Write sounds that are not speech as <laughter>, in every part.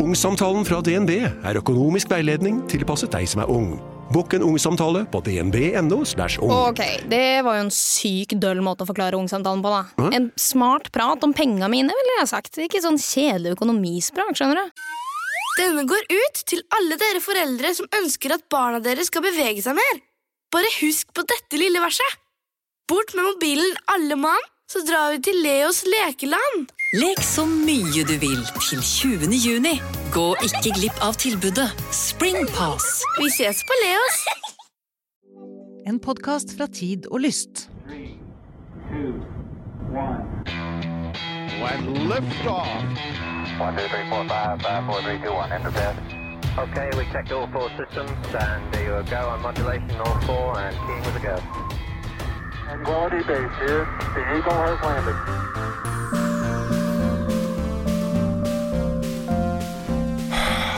Ungsamtalen fra DNB er økonomisk veiledning tilpasset deg som er ung. Bokk en ungsamtale på dnb.no. ung. Ok, det var jo en syk døll måte å forklare ungsamtalen på, da. En smart prat om penga mine, ville jeg sagt. Ikke sånn kjedelig økonomisprat, skjønner du. Denne går ut til alle dere foreldre som ønsker at barna deres skal bevege seg mer. Bare husk på dette lille verset. Bort med mobilen, alle mann, så drar vi til Leos lekeland. Lek så mye du vil til 20. juni. Gå ikke glipp av tilbudet Springpass. Vi ses på Leos. En podkast fra Tid og Lyst. When liftoff. One, two, three, four, five, five, four, three, two, one. Enter bed. Okay, we checked all four systems, and there you go on modulation, all four, and keying with a go. Quality base here. The Eagle has landed.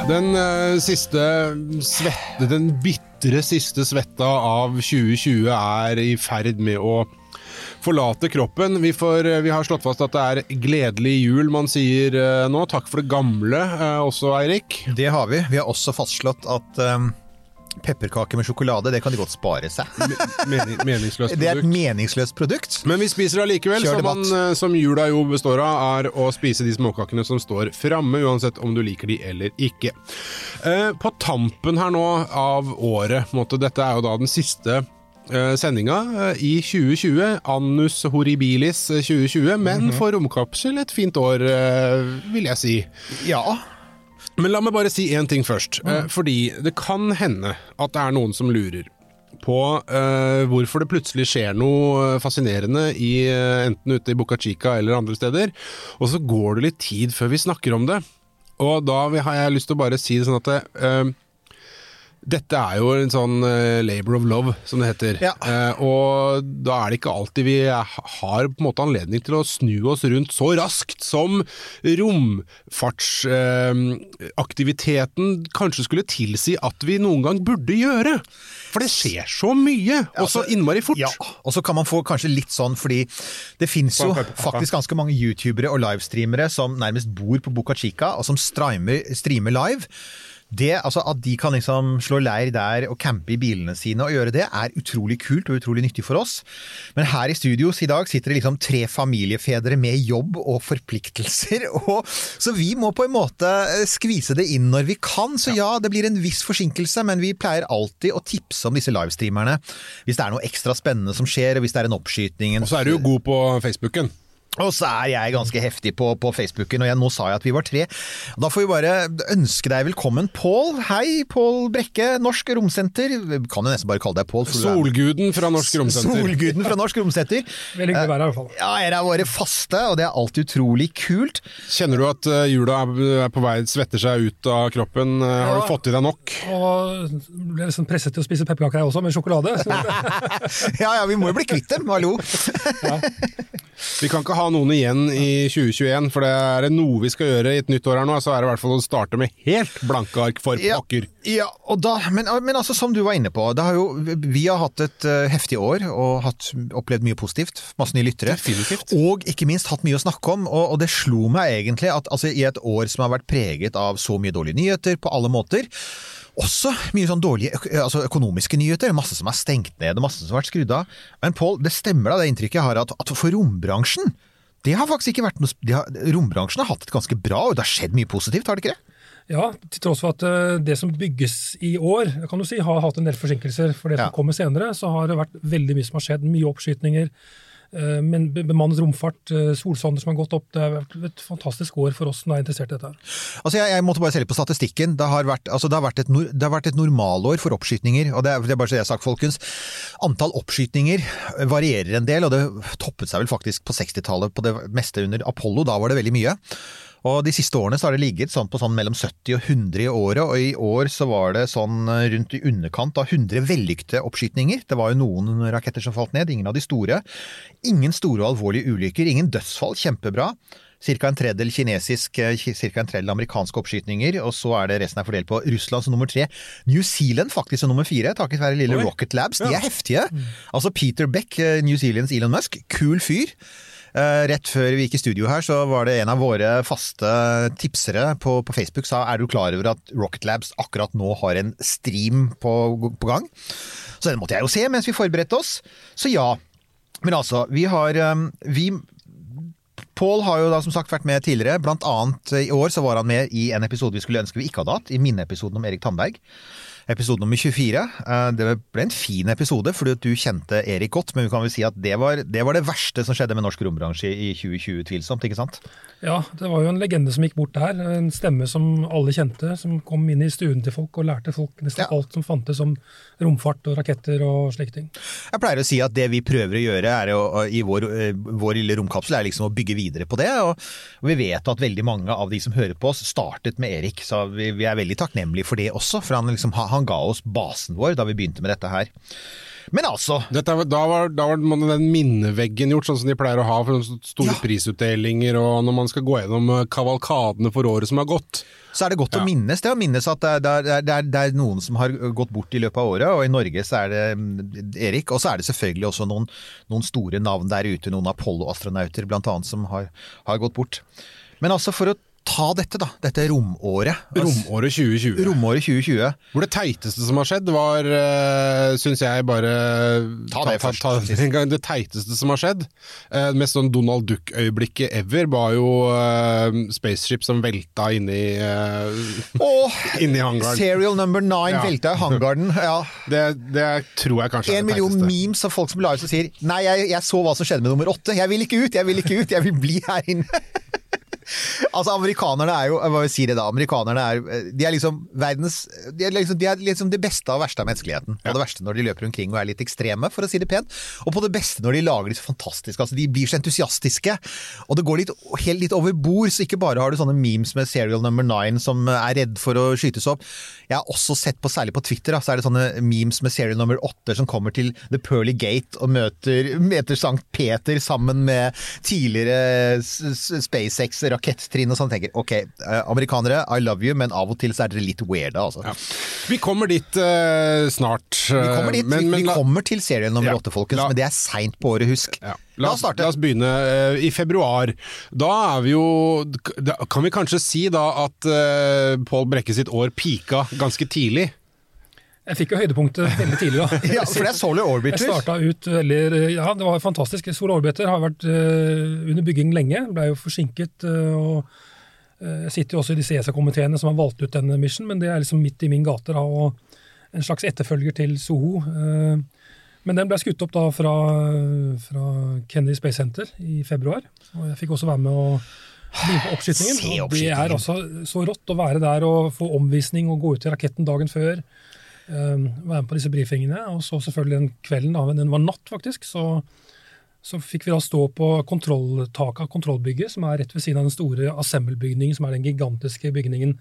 Den eh, siste svette, den bitre siste svetta av 2020 er i ferd med å forlate kroppen. Vi, får, eh, vi har slått fast at det er gledelig jul man sier eh, nå. Takk for det gamle eh, også, Eirik. Det har vi. Vi har også fastslått at pepperkaker med sjokolade, det kan de godt spare seg. Mening, meningsløst Det er et meningsløst produkt. Men vi spiser det allikevel, som, man, eh, som jula jo består av, er å spise de småkakene som står framme, uansett om du liker de eller ikke. Eh, på tampen her nå av året, måtte, dette er jo da den siste eh, sendinga eh, i 2020, Annus horribilis eh, 2020, men Mhm. for romkapsel et fint år, vil jeg si. Ja. Men la meg bare si én ting først. Mm. fordi det kan hende at det er noen som lurer på uh, hvorfor det plutselig skjer noe fascinerende i, uh, enten ute i Buca Chica eller andre steder, og så går det litt tid før vi snakker om det. Og da har jeg lyst til å bare si det sånn at eh, dette er jo en sånn uh, labor of love, som det heter. Ja. Uh, og da er det ikke alltid vi har på en måte anledning til å snu oss rundt så raskt som romfartsaktiviteten kanskje skulle tilsi at vi noen gang burde gjøre. For det skjer så mye, og så innmari fort. Ja, og så kan man få kanskje litt sånn, fordi det finnes jo faktisk ganske mange youtubere og livestreamere som nærmest bor på Boca Chica, og som streamer, streamer live. Det, altså At de kan liksom slå leir der og campe i bilene sine og gjøre det, er utrolig kult og utrolig nyttig for oss. Men her i studios i dag sitter det liksom tre familiefedre med jobb og forpliktelser. <laughs> Og, så vi må på en måte eh, skvise det inn når vi kan. Så ja, det blir en viss forsinkelse, men vi pleier alltid å tipse om disse livestreamerne. Hvis det er noe ekstra spennende som skjer, og hvis det er en oppskyting. Og så er du jo god på Facebooken. Og så er jeg ganske heftig på, på Facebooken, og jeg, nå sa jeg at vi var tre. Da får vi bare ønske deg velkommen, Pål. Hei, Pål Brekke, Norsk Romsenter. Kan jo nesten bare kalle deg Pål. Solguden fra Norsk Romsenter. Solguden fra Norsk Romsenter. <laughs> Veldig hyggelig å være her i hvert fall. Ja, dere er våre faste, og det er alltid utrolig kult. Kjenner du at eh, jula er på vei, svetter seg ut av kroppen? Eh, Har Ja. du fått i deg nok? Og ble liksom presset til å spise pepperkaker jeg også, med sjokolade. <laughs> <laughs> Ja, ja, vi må jo bli kvitt dem, hallo. Vi kan ikke ha noen igjen i 2021, for det er det noe vi skal gjøre i et nytt år her nå, så er det i hvert fall å starte med helt blanke ark for pokker. Ja, og da, men, men altså som du var inne på, det har jo, vi har hatt et uh, heftig år og hatt, opplevd mye positivt, masse nye lyttere. Definitivt. Og ikke minst hatt mye å snakke om, og, og det slo meg egentlig at altså, i et år som har vært preget av så mye dårlige nyheter på alle måter, også mye sånn dårlige altså økonomiske nyheter, masse som er stengt ned og masse som har vært skrudd av. Men Pål, det stemmer da det inntrykket jeg har at, at for rombransjen, det har faktisk ikke vært noe de har, Rombransjen har hatt det ganske bra, og det har skjedd mye positivt, har det ikke det? ja, til tross for at eh, det som bygges i år, kan du si, har hatt en del forsinkelser. For det Ja. som kommer senere, så har det vært veldig mye som har skjedd. Mye oppskytninger. Eh, Men be- bemannet romfart, eh, solsonder som har gått opp. Det har vært et fantastisk år for oss som er interessert i dette. her. Altså jeg, jeg måtte bare se litt på statistikken. Det har vært, altså det har vært, et, det har vært et normalår for oppskytninger. og det er, det er bare så jeg har sagt, folkens. Antall oppskytninger varierer en del, og det toppet seg vel faktisk på 60-tallet på det meste under Apollo. Da var det veldig mye. Og De siste årene så har det ligget sånn på sånn mellom 70 og 100 i året, og i år så var det sånn rundt i underkant av 100 vellykkede oppskytninger. Det var jo noen raketter som falt ned, ingen av de store. Ingen store og alvorlige ulykker, ingen dødsfall, kjempebra. Cirka en tredjedel kinesisk, ca. cirka en tredjedel amerikanske oppskytninger, og så er det resten er fordelt på Russland som nummer tre. New Zealand faktisk som nummer fire, takket være lille Oi. Rocket Labs. De er heftige. Altså Peter Beck, eh, New Zealands Elon Musk, kul fyr. Eh, rett før vi gikk i studio her, så var det en av våre faste tipsere på, på Facebook sa er du klar over at Rocket Labs akkurat nå har en stream på, på gang? Så den måtte jeg jo se mens vi forberedte oss. Så ja. Men altså, vi har eh, vi Pål har jo da som sagt vært med tidligere. Blant annet i år så var han med i en episode vi skulle ønske vi ikke hadde hatt, i minneepisoden om Erik Tandberg. Episode nummer 24. Eh, Det ble en fin episode, fordi at du kjente Erik godt, men vi kan vel si at det var det, var det verste som skjedde med norsk rombransje i 2020, tvilsomt, ikke sant? Ja, det var jo en legende som gikk bort der. En stemme som alle kjente, som kom inn i stuen til folk og lærte folk nesten alt som fantes om romfart og raketter og slike ting. Jeg pleier å si at det vi prøver å gjøre er å, i vår, eh, vår lille romkapsel, er liksom å bygge videre på det. Og vi vet at veldig mange av de som hører på oss, startet med Erik. Så vi, vi er veldig takknemlige for det også. For han, liksom, han ga oss basen vår da vi begynte med dette her. Men altså Dette, da, var, da var den minneveggen gjort, sånn som de pleier å ha for store store prisutdelinger, og når man skal gå gjennom eh, kavalkadene for året som har gått. Så er det godt å minnes det, å minnes at det er, det, er, det, er, noen som har gått bort i løpet av året, og i Norge så er det mm, Erik. Og så er det selvfølgelig også noen, noen store navn der ute, noen Apollo-astronauter annet, som har, har gått bort. Men altså, for å ta dette, da. Dette romåret. Romåret 2020. Romåret 2020. Hvor det teiteste som har skjedd, var, uh, syns jeg, bare Ta det først, <laughs> en gang det teiteste som har skjedd. Uh, mest sånn Donald Duck-øyeblikket ever var jo uh, spaceship som velta inni uh, Åh, <laughs> inni hangaren. Serial number nine Ja. velta i hangaren. <laughs> Ja. Det, det tror jeg kanskje er det En det million memes av folk som la ut og sier Nei, jeg, jeg så hva som skjedde med nummer åtte. Jeg vil ikke ut, jeg vil ikke ut, jeg vil bli her inne. Altså, amerikanerne er jo Hva vil si det da? Amerikanerne er De er liksom verdens De er liksom, de er liksom det beste og verste av menneskeligheten. På det verste når de løper omkring og er litt ekstreme, for å si det pent. Og på det beste når de lager disse fantastiske Altså, de blir så entusiastiske. Og det går litt, helt litt over bord, så ikke bare har du sånne memes med serial number nine som er redd for å skytes opp. Jeg har også sett på, særlig på Twitter, da, så er det sånne memes med serial number åtte som kommer til The Pearly Gate og møter, møter Sankt Peter sammen med tidligere SpaceX-er SpaceX rakettrinn og sånn. Tenker ok, eh, amerikanere, I love you, men av og til så er dere litt weirde, altså. Vi kommer dit uh, snart. Vi kommer dit, men- vi, men vi la- kommer til serien nummer Ja, folkens, la- men det er seint på året, husk. La oss, la oss begynne uh, i februar. Da er vi jo da Kan vi kanskje si da at uh, Pål Brekke sitt år pika ganske tidlig? Jeg fikk jo høydepunktet veldig tidlig. da. <laughs> Ja, for det er Solar Orbiter. Jeg ut veldig Ja, det var fantastisk. Solar Orbiter har vært uh, under bygging lenge. Ble jo forsinket. Uh, og eh, Jeg sitter jo også i disse ESA-komiteene som har valgt ut denne mission, men det er liksom midt i min gate. da, og En slags etterfølger til Soho. Men den ble skutt opp da fra, fra Kennedy Space Center i februar. Og jeg fikk også være med å begynne på oppskytingen. Det er også så rått å være der og få omvisning og gå ut i raketten dagen før. Um, være med på disse brifingene. Og så selvfølgelig den kvelden, da, den var natt faktisk, så, så fikk vi da stå på kontrolltaket av kontrollbygget, som er rett ved siden av den store Assemble-bygningen, som er den gigantiske bygningen.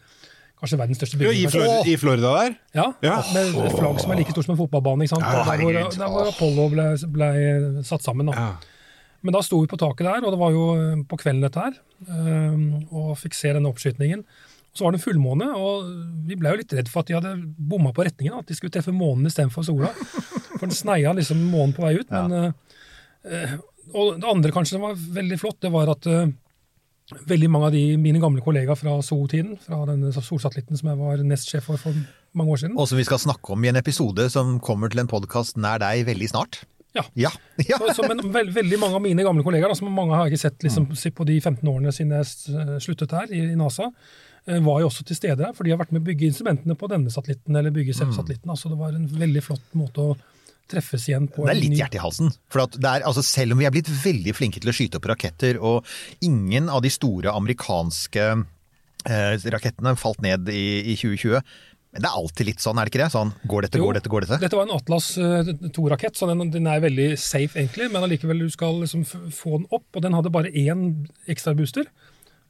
Kanskje verdens største Jo, bygning. i, Flor i Florida der? Ja, Ja. med et flagg som er like stort som en fotballbane. ikke sant? Ja, der, hvor, der hvor Apollo ble, ble satt sammen. da. Men da sto vi på taket der, og det var jo eh, på kvelden dette her, um, og fikk se denne oppskytingen. Så var det en fullmåne, og vi ble jo litt redd for at de hadde bomma på retningen. At de skulle treffe månen istedenfor sola. For den sneia liksom månen på vei ut. Men, eh, eh, og det andre kanskje som var veldig flott, det var at uh, veldig mange av de mine gamle kollegaer fra SO-tiden, fra denne solsatellitten som jeg var nestsjef for for mange år siden Og som vi skal snakke om i en episode som kommer til en podkast nær deg veldig snart. Ja. <laughs> Ja. Så, så, men veld, veldig mange av mine gamle kollegaer, da, som mange har jeg ikke sett liksom, på de 15 årene siden jeg sluttet her i, i NASA, var jo også til stede her, for de har vært med å bygge instrumentene på denne satellitten, eller bygge mm. satellitten. Altså, det var en veldig flott måte å treffes igjen på. Det er litt ny- hjerte i halsen. For er, altså selv om vi er blitt veldig flinke til å skyte opp raketter, og ingen av de store amerikanske eh, rakettene falt ned i, i 2020, men det er alltid litt sånn, er det ikke det? Sånn, går dette, Jo, går dette, går dette? Dette var en Atlas eh, 2-rakett, så den, den er veldig safe egentlig, men allikevel du skal liksom få den opp, og den hadde bare én ekstra booster.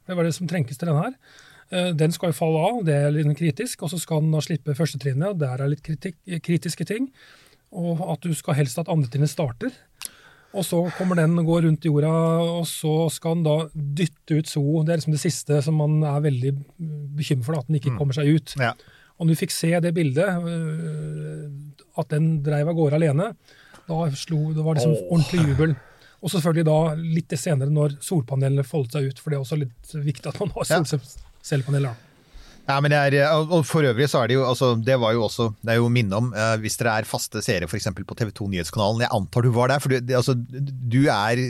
Det var det som trengtes til denne her. Eh, Den skal jo falle av, det er litt kritisk, og så skal den da slippe førstetrinnet, og der er litt kritik, kritiske ting. Og at du skal helst at andretrinnet starter. Og så kommer den og går rundt jorda, og så skal den da dytte ut SO. Det er liksom det siste som man er veldig bekymret for, at den ikke kommer seg ut. Ja. når du fikk se det bildet, øh, at den dreiv av gårde alene, da, slo, det var liksom oh. ordentlig jubel. Og selvfølgelig da litt senere når solpanelene foldet seg ut, for det er også litt viktig at man har Ja. Solcellepaneler. da. Ja, men det er, og for øvrig så er det jo, altså, det var jo også, det er jo minne om, eh, hvis dere er faste seere eksempel på TV 2 Nyhetskanalen, jeg antar du var der, for du, det, altså, du er,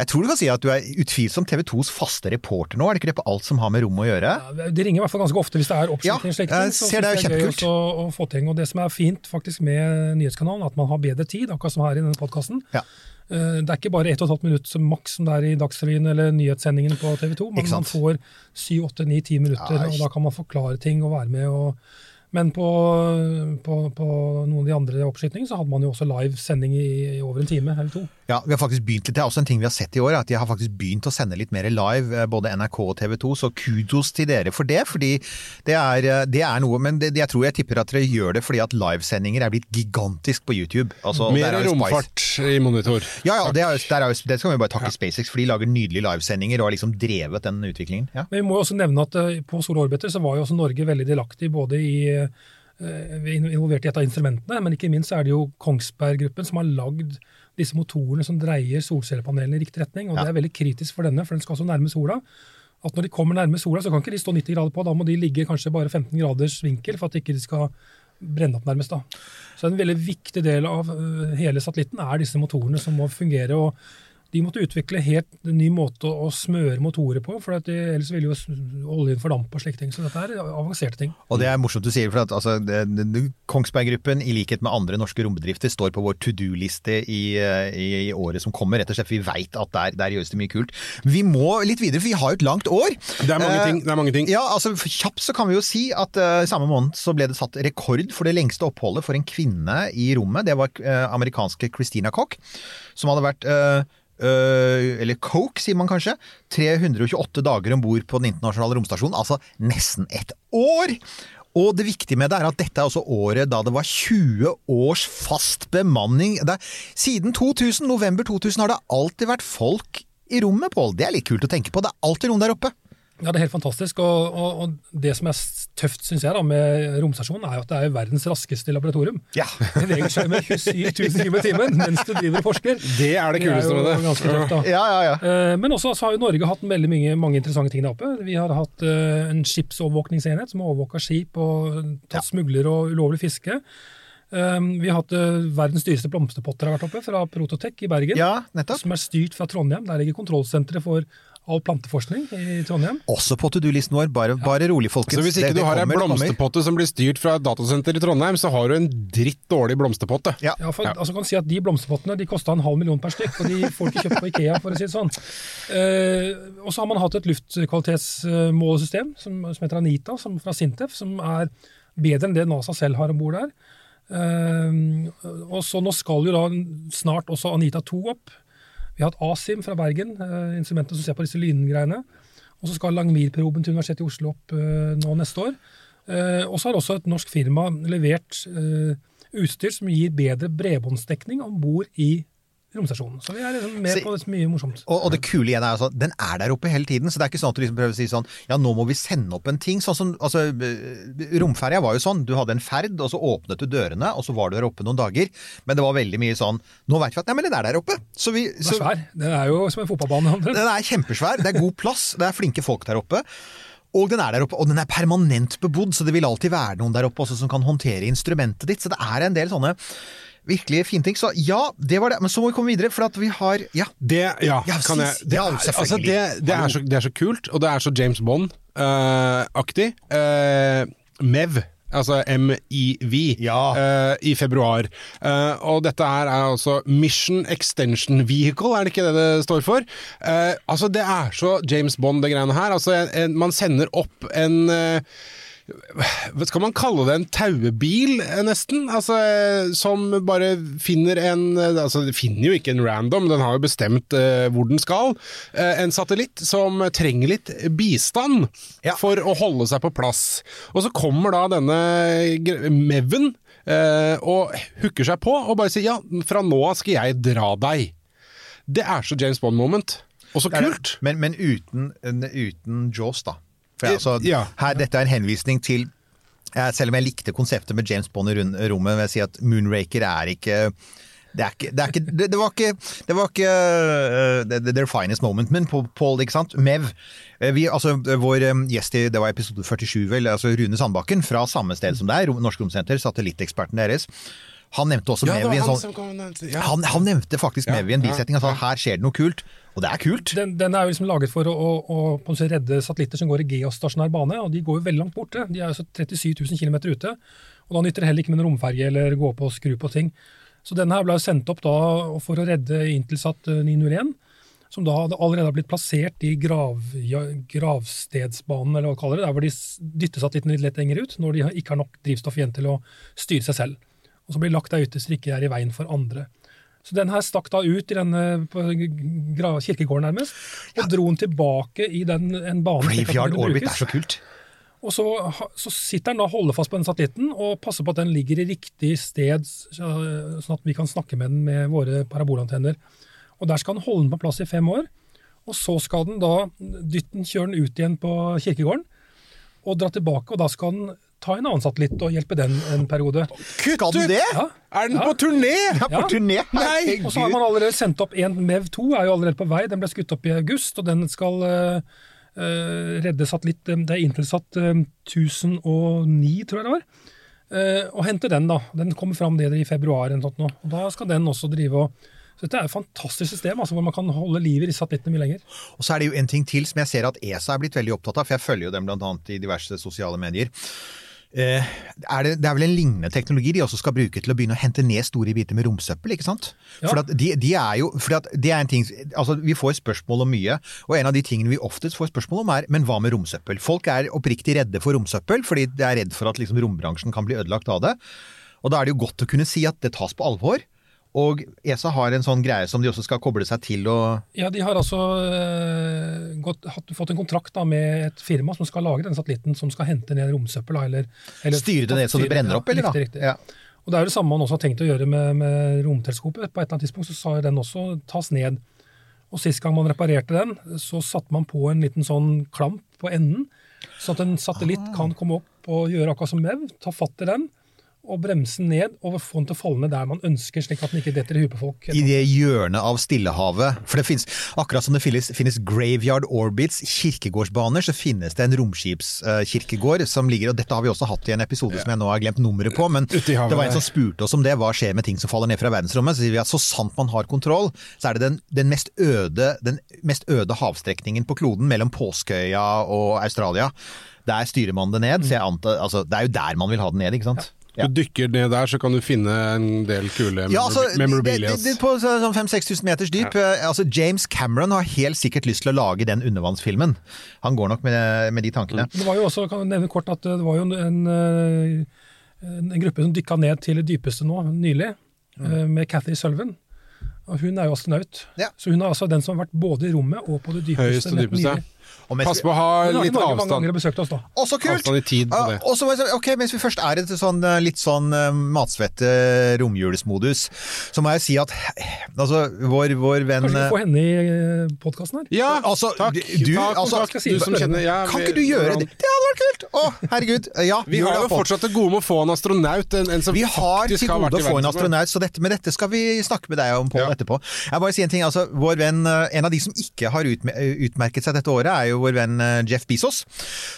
jeg tror du kan si at du er utvilsomt TV 2s faste reporter nå, er det ikke det på alt som har med rom å gjøre? Ja, De ringer i hvert fall ganske ofte hvis det er oppslutning Ja, slik ting, så ser det er jeg kjempekult. gøy også å få ting. Og det som er fint faktisk med Nyhetskanalen, er at man har bedre tid, akkurat som her i denne podkasten. Ja. Det er ikke bare 1 12 minutt som maks som det er i Dagsrevyen eller nyhetssendingen på TV 2, men man får 7-8-9-10 minutter, Ja, og da kan man forklare ting og være med. og men på, på, på noen av de andre oppskytingene så hadde man jo også live sending i, i over en time eller to. Ja, vi har faktisk begynt litt, det er også en ting vi har sett i år, at de har faktisk begynt å sende litt mer live, eh, både NRK og TV 2, så kudos til dere for det, fordi det er, eh, det er noe, men det, jeg tror jeg tipper at dere gjør det fordi at livesendinger er blitt gigantisk på YouTube. Altså, der Mer er romfart i monitor. Ja, ja, det, er, der er, det skal vi bare takke SpaceX, for de lager nydelige livesendinger og har liksom drevet den utviklingen. Ja. Men vi må jo også nevne at eh, på Sol Orbiter så var jo også Norge veldig delaktig både i involvert i et av instrumentene, men ikke minst er det jo Kongsberg-gruppen som har lagd disse motorene som dreier solcellepanelene i riktig retning. og Ja. Det er veldig kritisk for denne, for den skal så nærme sola. At når de kommer nærme sola, så kan ikke de stå 90 grader på, da må de ligge kanskje bare 15 graders vinkel for at ikke de skal brenne opp nærmest. da. Så en veldig viktig del av øh, hele satellitten er disse motorene som må fungere. og de måtte utvikle helt en ny måte å smøre motorer på, for at det, ellers ville jo oljen fordampe og slike ting. Så dette er avanserte ting. Og det er morsomt du sier, for at altså, det- Kongsberg-gruppen, i likhet med andre norske rombedrifter, står på vår to do-liste i, eh, i, i året som kommer. Rett og slett, Vi veit at der, der gjøres det mye kult. Vi må litt videre, for vi har jo et langt år. Det er mange Eh, ting. Det er mange ting. Ja, altså Kjapt så kan vi jo si at uh, samme måned så ble det satt rekord for det lengste oppholdet for en kvinne i rommet. Det var uh, amerikanske Christina Koch, som hadde vært eh, eller Coke, sier man kanskje. 328 dager om bord på den internasjonale romstasjonen. Altså nesten et år! Og det viktige med det er at dette er også året da det var 20 års fast bemanning. Er- siden 2000, november 2000 har det alltid vært folk i rommet, Pål. Det er litt kult å tenke på. Det er alltid noen der oppe. Ja, det er helt fantastisk. Og, og, og det som er tøft synes jeg da, med romstasjonen, er jo at det er verdens raskeste laboratorium. Ja. Det beveger seg med 27 000 km i timen mens du driver og forsker. Det er det kuleste med det. Ganske tøft, da. Ja, ja, ja. Eh, Men også så har jo Norge hatt veldig mange, mange interessante ting der oppe. Vi har hatt eh, en skipsovervåkningsenhet som har overvåka skip og tatt smuglere og ulovlig fiske. Um, Vi har hatt uh, verdens dyreste blomsterpotter har vært oppe, fra Prototech i Bergen. Ja. Som er styrt fra Trondheim. Der ligger kontrollsenteret for all planteforskning i Trondheim. Også på to do-listen vår. Bare, bare rolig, folkens. Så hvis ikke Det- det du har ei kommer, kommer. blomsterpotte som blir styrt fra et datasenter i Trondheim, så har du en dritt dårlig blomsterpotte. Ja. Ja, for, altså kan si at De blomsterpottene de kosta en halv million per stykk, og de får ikke kjøpt på Ikea. for å si det sånn. Eh, og så har man hatt et luftkvalitetsmålesystem som, som heter Anita, som, fra Sintef, som er bedre enn det NASA selv har om bord der. Eh, og så Nå skal jo da snart også Anita 2 opp. Vi har hatt ASIM fra Bergen, eh, instrumentet som ser på disse lyngreiene. Og så skal Langmir-proben til Universitetet i Oslo opp eh, nå neste år. Eh, og så har også et norsk firma levert eh, utstyr som gir bedre bredbåndsdekning om bord i romstasjonen. Så vi er liksom med så, på mye morsomt. Og, og det kule igjen er altså, den er der oppe hele tiden, så det er ikke sånn at du liksom prøver å si sånn ja, nå må vi sende opp en ting. Sånn som, altså, eh, Romferja var jo sånn, du hadde en ferd, og så åpnet du dørene, og så var du der oppe noen dager. Men det var veldig mye sånn nå vet vi at nei, men den er der oppe. Så vi, Den er svær. Den er jo som en fotballbane. den er kjempesvær, det er god plass, det er flinke folk der oppe. Og den er der oppe, og den er permanent bebodd, så det vil alltid være noen der oppe også som kan håndtere instrumentet ditt. Så det er en del sånne virkelig fine ting. Så ja, det var det. Men så må vi komme videre, for at vi har Ja. Det, ja, Ja, kan jeg det, ja, altså det, det, er så, det er så kult, og det er så James Bond-aktig. MEV. Altså MIV Ja. uh, i februar. Uh, og dette her er altså Mission Extension Vehicle, er det ikke det det står for? Uh, altså Det er så James Bond, det greiene her. Altså en, en, Man sender opp en eh, skal man kalle det, en tauebil, eh, nesten? Altså, eh, som bare finner en eh, Altså, det finner jo ikke en random, den har jo bestemt uh, hvor den skal. Uh, en satellitt som trenger litt bistand Ja. for å holde seg på plass. Og så kommer da denne Meven uh, og hooker seg på og bare sier ja, fra nå av skal jeg dra deg. Det er så James Bond-moment. Og så kult! Men, men uten, uten Jaws, da. For altså, Ja. her, dette er en henvisning til Selv om jeg likte konseptet med James Bond i rommet, vil jeg si at Moonraker er ikke Det, er ikke, det, er ikke, det, det var ikke, det var ikke uh, their finest moment, men på Paul, ikke sant? Mev. Eh, Vi, altså, vår eh, gjest i det var episode 47, vel, altså Rune Sandbakken, fra samme sted som deg, Norsk Romsenter, satellitteksperten deres. Han nevnte også Ja, det Mev i var en han sånn ja. han, han nevnte faktisk Mev i en ja, bisetning. Altså, her skjer det noe kult. Og det er kult. Den, den er jo liksom laget for å, å, å på en måte redde satellitter som går i geostasjonær bane, og de går jo veldig langt borte. De er jo så 37 000 km ute, og da nytter det heller ikke med en romferge eller gå på og skru på ting. Så denne her ble jo sendt opp da for å redde Intelsat eh, 901, som da hadde allerede blitt plassert i grav, ja, gravstedsbanen, eller hva kaller det, der hvor de dytter satellitten litt lett lenger ut, når de ikke har nok drivstoff igjen til å styre seg selv. Og så blir lagt der ute så det ikke er i veien for andre. Så den her stakk da ut i denne på kirkegården nærmest, og dro den tilbake i den, en bane. Graveyard Orbit er så kult. Og så, så sitter den da og holder fast på den satellitten og passer på at den ligger i riktig sted, så- sånn at vi kan snakke med den med våre parabolantenner. Og der skal den holde den på plass i fem år. Og så skal den da dytte den, kjøre den ut igjen på kirkegården og dra tilbake. Og da skal den ta en annen satellitt og hjelpe den en periode. Skal den det? Ja. Er den på turné?! Ja, på turné! Nei! Og så har man allerede sendt opp en MEV 2, er jo allerede på vei. Den ble skutt opp i august, og den skal uh, uh, redde satellitt eh, Det er Intelsat uh, 1009, tror jeg det var. Eh, og hente den, da. Den kommer fram det i februar. eller noe sånt. Og da skal den også drive og så Dette er et fantastisk system altså, hvor man kan holde liv i satellittene mye lenger. Og så er det jo en ting til som jeg ser at ESA er blitt veldig opptatt av, for jeg følger jo dem blant annet i diverse sosiale medier. Eh, er det, det er vel en lignende teknologi de også skal bruke til å begynne å hente ned store biter med romsøppel, ikke sant? Ja. For de, de er jo, for det er en ting, altså Vi får spørsmål om mye, og en av de tingene vi oftest får spørsmål om er men hva med romsøppel? Folk er oppriktig redde for romsøppel, fordi de er redd for at liksom, rombransjen kan bli ødelagt av det. Og da er det jo godt å kunne si at det tas på alvor. Og ESA har en sånn greie som de også skal koble seg til og Ja, De har altså uh, gått, hatt, fått en kontrakt da, med et firma som skal lage den satellitten som skal hente ned romsøppel. Eller, eller styre det ned så det brenner opp, eller da? Riktig, riktig. Ja. Og Det er jo det samme man også har tenkt å gjøre med, med romteleskopet. På et eller annet tidspunkt så sa jo den også tas ned. Og Sist gang man reparerte den, så satte man på en liten sånn klamp på enden, så at en satellitt Ah. kan komme opp og gjøre akkurat som MEV, ta fatt i den og bremse den ned og få den til å falle ned der man ønsker, slik at den ikke detter i huet på folk. i det hjørnet av Stillehavet. For det finnes, akkurat som det finnes, finnes graveyard orbits, kirkegårdsbaner, så finnes det en romskipskirkegård som ligger Og dette har vi også hatt i en episode som jeg nå har glemt nummeret på, men det var en som spurte oss om det. Hva skjer med ting som faller ned fra verdensrommet? Så sier vi at så sant man har kontroll, så er det den, den, mest, øde, den mest øde havstrekningen på kloden mellom Påskeøya og Australia. Der styrer man det ned. Så jeg antar, altså, det er jo der man vil ha det ned, ikke sant? Ja. Du dykker ned der, så kan du finne en del kule Ja, altså, memorabilias. det, det, på sånn 5000-6000 meters dyp. Ja. Altså, James Cameron har helt sikkert lyst til å lage den undervannsfilmen. Han går nok med, med de tankene. Det var jo også, kan jeg nevne kort at det var jo en, en, en gruppe som dykka ned til det dypeste nå, nylig, mm. med Cathy Sullivan. Og hun er jo astronaut. Ja. Så hun er altså den som har vært både i rommet og på det dypeste. Høyeste dypeste. nylig. Pass på å ha litt Norge, avstand. mange ganger besøkt oss da. Også så kult! Avstand i tid på det. Ja, og så må jeg si, ok, Mens vi først er i sånn, eh, litt sånn eh, matsvette romjulsmodus, så må jeg si at altså, vår, vår venn Kanskje vi eh, får henne i podkasten her? Ja, Altså, takk. du- Ta altså, kontakt, du som kjenner ja, Kan ikke du gjøre det? Det hadde vært kult! Å, herregud. Ja, Vi har jo fortsatt det gode med å få en astronaut, en, en som Vi har til gode å få en astronaut, så dette, men dette skal vi snakke med deg om på Ja. etterpå. Jeg bare si En ting, altså, vår venn, eh, en av de som ikke har utme- utmerket seg dette året, er jo vår venn eh, Jeff Bezos,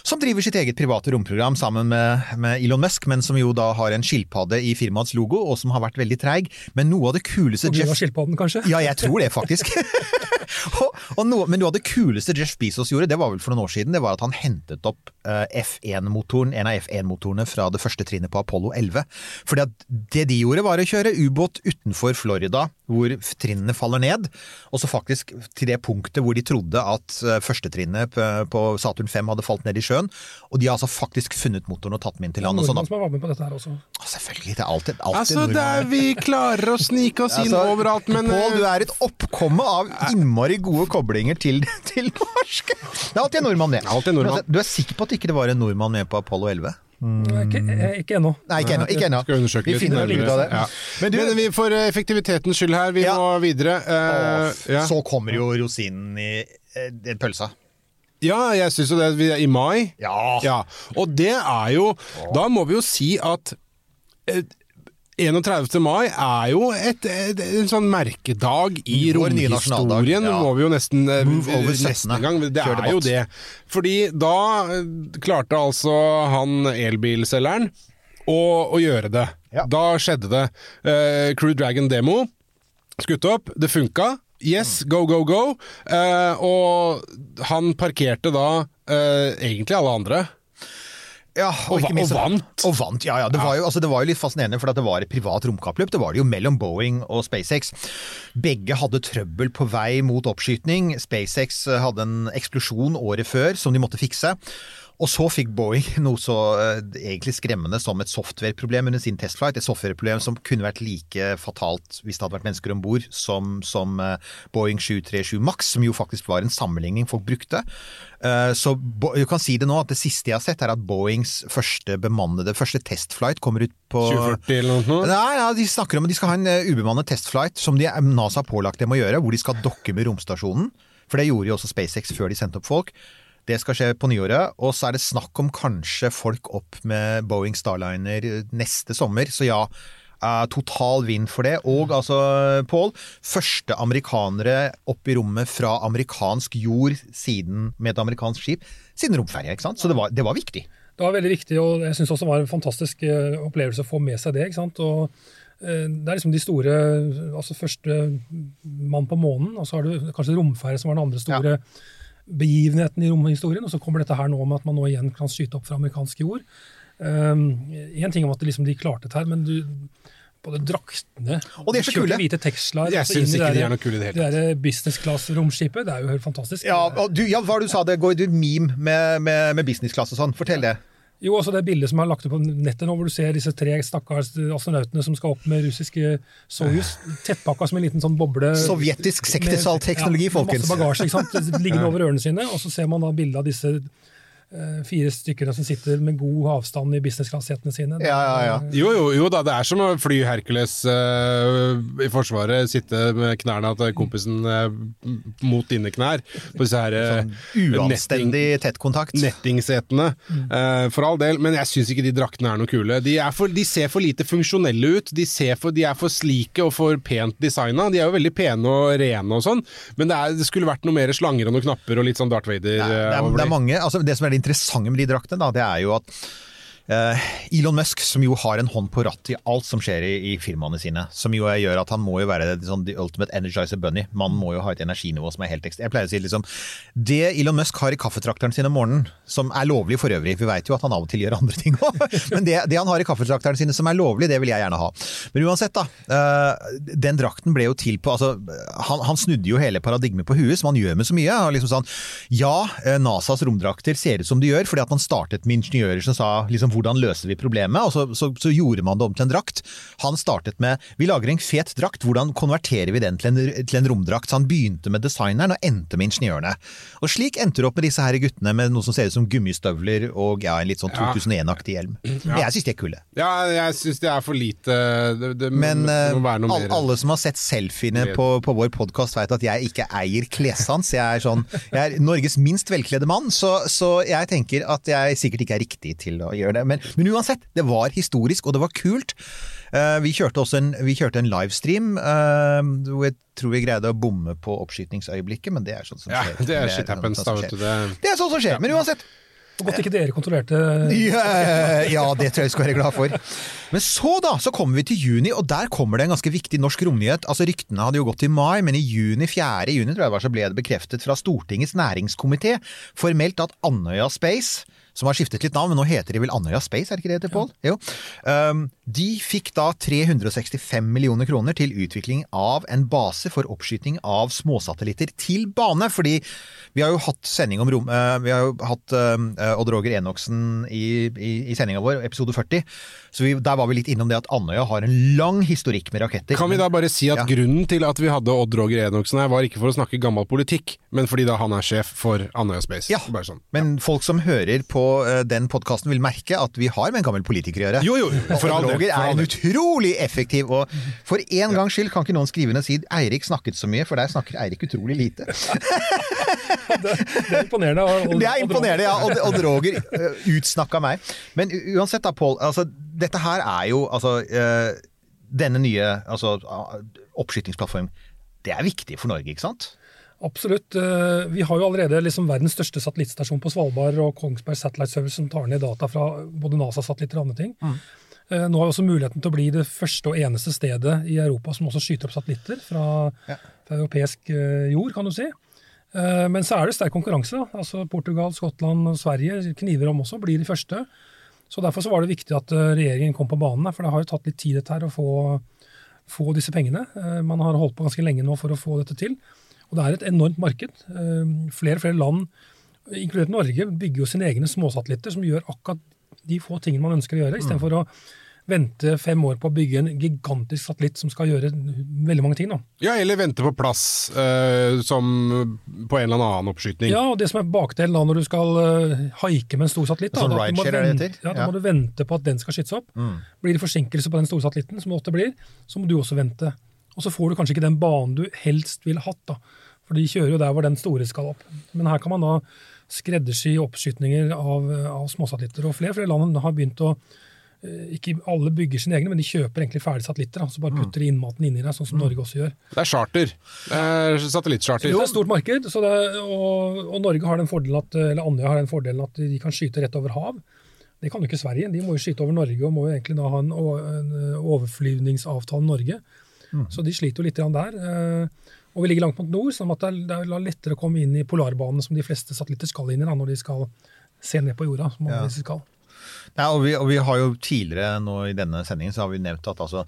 som driver sitt eget private romprogram sammen med, med Elon Musk, men som jo da har en skilpadde i firmaets logo, og som har vært veldig treig. Men noe av det kuleste Jeff skilpadden, kanskje? ja, jeg tror det, faktisk. <laughs> <laughs> og, og noe, men noe av det kuleste Jeff Bezos gjorde, det var vel for noen år siden, det var at han hentet opp eh, F1-motoren, en av F1-motorene fra det første trinnet på Apollo 11. Fordi at det de gjorde, var å kjøre ubåt utenfor Florida, hvor trinnene faller ned, og så faktisk til det punktet hvor de trodde at eh, førstetrinnet på, Saturn 5 hadde falt ned i sjøen. Og de har altså faktisk funnet motoren og tatt den inn til land. Og sånn. Som har vært med på dette her også. Selvfølgelig, det er alltid, alltid Altså, nordmenn. er, vi klarer å snike oss inn Altså, overalt, men Pål, du eh, er et oppkomme av innmari gode koblinger til, <laughs> til norsk. Det er alltid en nordmann det. Alltid en nordmann. Altså, Du er sikker på at ikke det var en nordmann med på Apollo 11? Ikke, eh, ikke ennå. Nei, ikke ennå. Ikke ennå. Vi finner litt ut av det. Ja. Men Men, du, vi får eh, effektivitetens skyld her, vi Ja. må videre. Uh, ja. så kommer jo rosinen i uh, pølsa. ja, jeg syns jo det. Vi er i mai. Ja. Ja, og det er jo Da må vi jo si at 31. mai er jo et, et, en sånn merkedag i romhistorien, ja. må vi jo nesten eh, Move over 17. en gang. Det er jo det. Fordi da eh, klarte altså han elbilselgeren å, å gjøre det. Ja. Da skjedde det. Uh, Crew Dragon Demo skutt opp, det funka. Yes, go, go, go. Uh, og han parkerte da uh, egentlig alle andre. Ja, Og ikke minst- og vant. Og vant, ja, ja. Det, Var jo, altså, det var jo litt fascinerende, for at det var et privat romkappløp. Det var det jo mellom Boeing og SpaceX. Begge hadde trøbbel på vei mot oppskyting. SpaceX eh, hadde en eksplosjon året før som de måtte fikse. Og så fikk Boeing <laughs> noe så uh, egentlig skremmende som et softwareproblem under sin testflight. Et softwareproblem som kunne vært like fatalt hvis det hadde vært mennesker om bord som, som uh, Boeing 737 Max, som jo faktisk var en sammenligning folk brukte. Eh, Så du kan si det nå at det siste jeg har sett, er at Boeings første bemannede første testflight kommer ut på 2040 eller noe sånt. Nei, ja, de snakker om at de skal ha en eh, ubemannet testflight som de, NASA har pålagt dem å gjøre, hvor de skal dokke med romstasjonen. For det gjorde jo også SpaceX før de sendte opp folk. Det skal skje på nyåret, og så er det snakk om kanskje folk opp med Boeing Starliner neste sommer. Så ja, eh, total vind for det. Og altså, Pål, første amerikanere opp i rommet fra amerikansk jord siden, med et amerikansk skip siden romferja, ikke sant? Så det var, det var viktig. Det var veldig viktig, og jeg syns også det var en fantastisk eh, opplevelse å få med seg det. ikke sant? Og eh, Det er liksom de store altså Første mann på månen, og så har du kanskje romferja som var den andre store begivenheten i romhistorien. Og så kommer dette her nå med at man nå igjen kan skyte opp fra amerikansk jord. Én ting om at liksom de klarte dette her, men du både draktene Og de er så kule. hvite Teslaer Jeg altså syns ikke de det er noe kule i det hele tatt. Det der business class-romskipet, det er jo helt fantastisk. Ja, du, ja, hva var det du sa? Det går du meme med, med, med businessklasse og sånn. Fortell det. Jo, også det bildet som er lagt ut på nettet nå, hvor du ser disse tre stakkars astronautene som skal opp med russiske Soyuz, tettpakka som en liten sånn boble. Sovjetisk sektesalteknologi, ja, folkens. Masse bagasje, ikke sant? <laughs> liggende over ørene sine, og så ser man da bilde av disse eh, fire stykker som sitter med god avstand i business class-setene sine. Ja, ja, ja. Jo, jo, jo da, det er som å fly Hercules uh, i Forsvaret, sitte med knærne til kompisen uh, mot dine knær på disse her uh, sånn Uanstendig tett kontakt. nettingsetene. Uh, for all del, men jeg syns ikke de draktene er noe kule. De, er for, de ser for lite funksjonelle ut. De, ser for, de er for slike og for pent designa. De er jo veldig pene og rene og sånn, men det, er, det skulle vært noe mer slanger og noen knapper og litt sånn Darth Vader Det er, eh, det, er, over det er mange, altså det som er det interessante med de draktene, da, det er jo at Elon Musk, som jo har en hånd på rattet i alt som skjer i, i firmaene sine, som jo gjør at han må jo være sånn, the ultimate energizer bunny. Man må jo ha et energinivå som er helt ekstra. Jeg pleier å si liksom Det Elon Musk har i kaffetrakteren sin om morgenen, som er lovlig for øvrig, vi vet jo at han av og til gjør andre ting òg, <laughs> men det, det han har i kaffetrakteren sine som er lovlig, det vil jeg gjerne ha. Men uansett, da. eh, den drakten ble jo til på altså, han, han snudde jo hele paradigmet på huet, som han gjør med så mye. Han liksom sånn, ja, eh, NASAs romdrakter ser ut som de gjør, fordi at man startet med ingeniører som sa liksom, hvordan løser vi problemet, og så, så, så gjorde man det om til en drakt. Han startet med vi lager en fet drakt, hvordan konverterer vi den til en, til en romdrakt? Så han begynte med designeren og endte med ingeniørene. Og slik endte det opp med disse her guttene med noe som ser ut som gummistøvler og ja, en litt sånn 2001-aktig hjelm. Jeg syns de er kule. Ja, jeg syns det er for lite det, det, Men det må være noe all, mer. alle som har sett selfiene på, på vår podkast, vet at jeg ikke eier klessans. Jeg er, sånn, jeg er Norges minst velkledde mann, så, så jeg tenker at jeg sikkert ikke er riktig til å gjøre det. Men, men uansett, det var historisk, og det var kult. Uh, vi kjørte også en, vi kjørte en livestream uh, hvor jeg tror vi greide å bomme på oppskytingsøyeblikket, men det er sånt som skjer. Ja, det er shit happens, da, vet du. Det, Det er sånt som skjer, men uansett. Godt ikke dere kontrollerte Ja, ja, det tror jeg vi skal være glad for. Men så da, så kommer vi til juni, og der kommer det en ganske viktig norsk romnyhet. Altså Ryktene hadde jo gått i mai, men i juni, 4. juni tror jeg det var, så ble det bekreftet fra Stortingets næringskomité formelt at Andøya Space som har skiftet litt navn, men nå heter de vel Andøya Space, er det ikke det det, Pål? Jo. Um, de fikk da 365 millioner kroner til utvikling av en base for oppskyting av småsatellitter til bane. Fordi vi har jo hatt sending om rom... eh, vi har jo hatt eh, Odd Roger Enoksen i, i, i sendinga vår, episode 40. Så vi, der var vi litt innom det at Andøya har en lang historikk med raketter. kan vi da bare si at Ja. grunnen til at vi hadde Odd Roger Enoksen her, var ikke for å snakke gammel politikk, men fordi da han er sjef for Andøya Space. Ja, sånn. men folk som hører på eh, den podkasten vil merke at vi har med en gammel politiker å gjøre. Jo, jo, for all del, Roger er en utrolig effektiv, og for en gangs skyld kan ikke noen skrive inn og si Eirik snakket så mye, for der snakker Eirik utrolig lite. <laughs> Det er imponerende. og- og- Det er imponerende, ja. Og, og Roger uh, utsnakka meg. Men uansett da, Pål. Altså, dette her er jo altså uh, denne nye altså, oppskytingsplattformen, det er viktig for Norge, ikke sant? Absolutt. Eh, Vi har jo allerede liksom verdens største satellittstasjon på Svalbard og Kongsberg Satellite Service som tar ned data fra både NASA-satellitter og andre ting. Eh, Nå har vi også muligheten til å bli det første og eneste stedet i Europa som også skyter opp satellitter fra, fra europeisk eh, jord, kan du si. Eh, Men så er det sterk konkurranse. Altså Portugal, Skottland og Sverige kniver om også, blir de første. Så Derfor så var det viktig at eh, regjeringen kom på banen, for det har jo tatt litt tid dette her å få, få disse pengene. Eh, Man har holdt på ganske lenge nå for å få dette til. Og det er et enormt marked. Eh, Flere og flere land, inkludert Norge, bygger jo sine egne småsatellitter som gjør akkurat de få tingene man ønsker å gjøre, istedenfor å vente fem år på å bygge en gigantisk satellitt som skal gjøre veldig mange ting. Da. Ja, eller vente på plass, eh, som på en eller annen oppskyting. Ja, og det som er bakdelen da når du skal eh, haike med en stor satellitt, da, Sånn da, det vente- Ja, da Ja. må du vente på at den skal skytes opp. Mm. Blir det forsinkelse på den store satellitten, som det ofte blir, så må du også vente. Og så får du kanskje ikke den banen du helst ville hatt, da. For de kjører jo der hvor den store skal opp. Men her kan man da skreddersy oppskytninger av, av småsatellitter. Og flere flere land har begynt å eh, ikke alle bygger sine egne, men de kjøper egentlig ferdige satellitter. Da, så bare putter de innmaten inni der, sånn som Norge også gjør. Det er charter. Det er satellittstarter. Det er et stort marked, så det, og, og Norge har den fordelen at, eller Andøya har den fordelen at de kan skyte rett over hav. Det kan jo ikke Sverige. De må jo skyte over Norge og må jo egentlig da ha en, en overflyvningsavtale med Norge. Så de sliter jo litt der. Eh, Og vi ligger langt mot nord, sånn at det er, er lettere å komme inn i polarbanen som de fleste satellitter skal inn i da, når de skal se ned på jorda. som Ja. de skal. Nei, og, vi, og vi har jo tidligere nå i denne sendingen så har vi nevnt at altså,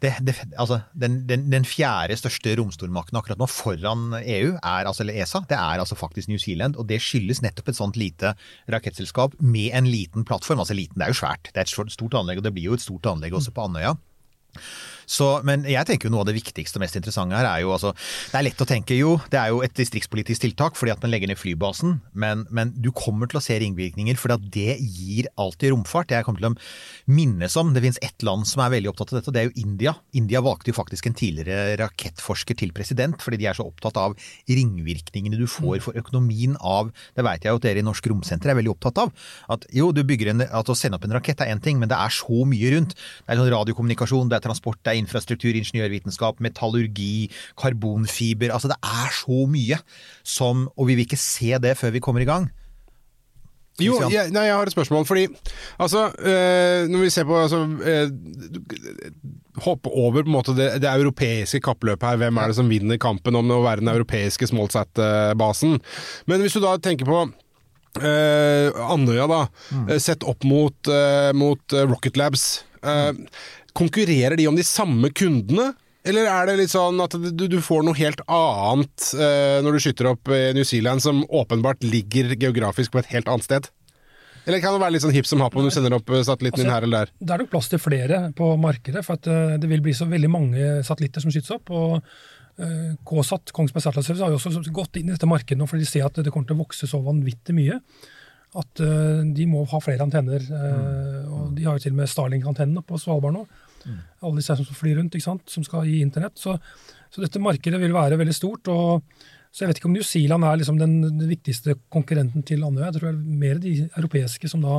det, det, altså den, den, den fjerde største romstormakten akkurat nå foran EU, er, altså, eller ESA, det er altså faktisk New Zealand. Og det skyldes nettopp et sånt lite rakettselskap med en liten plattform. Altså liten, det er jo svært. Det er et stort- stort anlegg, og det blir jo et stort anlegg også på Andøya. Så, men jeg tenker jo noe av det viktigste og mest interessante her er jo altså Det er lett å tenke jo, det er jo et distriktspolitisk tiltak fordi at man legger ned flybasen, men, men du kommer til å se ringvirkninger fordi at det gir alltid romfart. Jeg kommer til å minnes om Det finnes ett land som er veldig opptatt av dette, og det er jo India. India valgte jo faktisk en tidligere rakettforsker til president fordi de er så opptatt av ringvirkningene du får for økonomien av Det vet jeg jo at dere i Norsk Romsenter er veldig opptatt av. At jo, du bygger en, at å sende opp en rakett er én ting, men det er så mye rundt. Det er sånn radiokommunikasjon, det er transport, det er infrastruktur, ingeniørvitenskap, metallurgi, karbonfiber. Altså det er så mye som Og vi vil ikke se det før vi kommer i gang. Jo, jeg, nei, jeg har et spørsmål. Fordi altså, øh, når vi ser på altså, øh, Hoppe over på en måte det, det europeiske kappløpet her. Hvem er det som vinner kampen om å være den europeiske Smallsat-basen? Men hvis du da tenker på øh, Andøya, da. Mm. Sett opp mot, mot Rocket Labs. øh, konkurrerer de om de samme kundene? Eller er det litt sånn at du, du får noe helt annet uh, når du skyter opp øh, New Zealand, som åpenbart ligger geografisk på et helt annet sted? Eller kan det være litt sånn hipp som happ om du sender opp satellitten satellitten din her eller der? Det er nok plass til flere på markedet, for at uh, det vil bli så veldig mange satellitter som skytes opp. og eh, KSAT, Kongsberg Satellite Service, har jo også gått inn i dette markedet nå, fordi de ser at det kommer til å vokse så vanvittig mye. At uh, de må ha flere antenner. eh, og De har jo til og med Starlink-antennene på Svalbard nå. Alle disse som flyr rundt, ikke sant? som skal gi internett. Så, så dette markedet vil være veldig stort. og så jeg vet ikke om New Zealand er liksom den, den viktigste konkurrenten til Andøya. Jeg tror det er mer de europeiske som da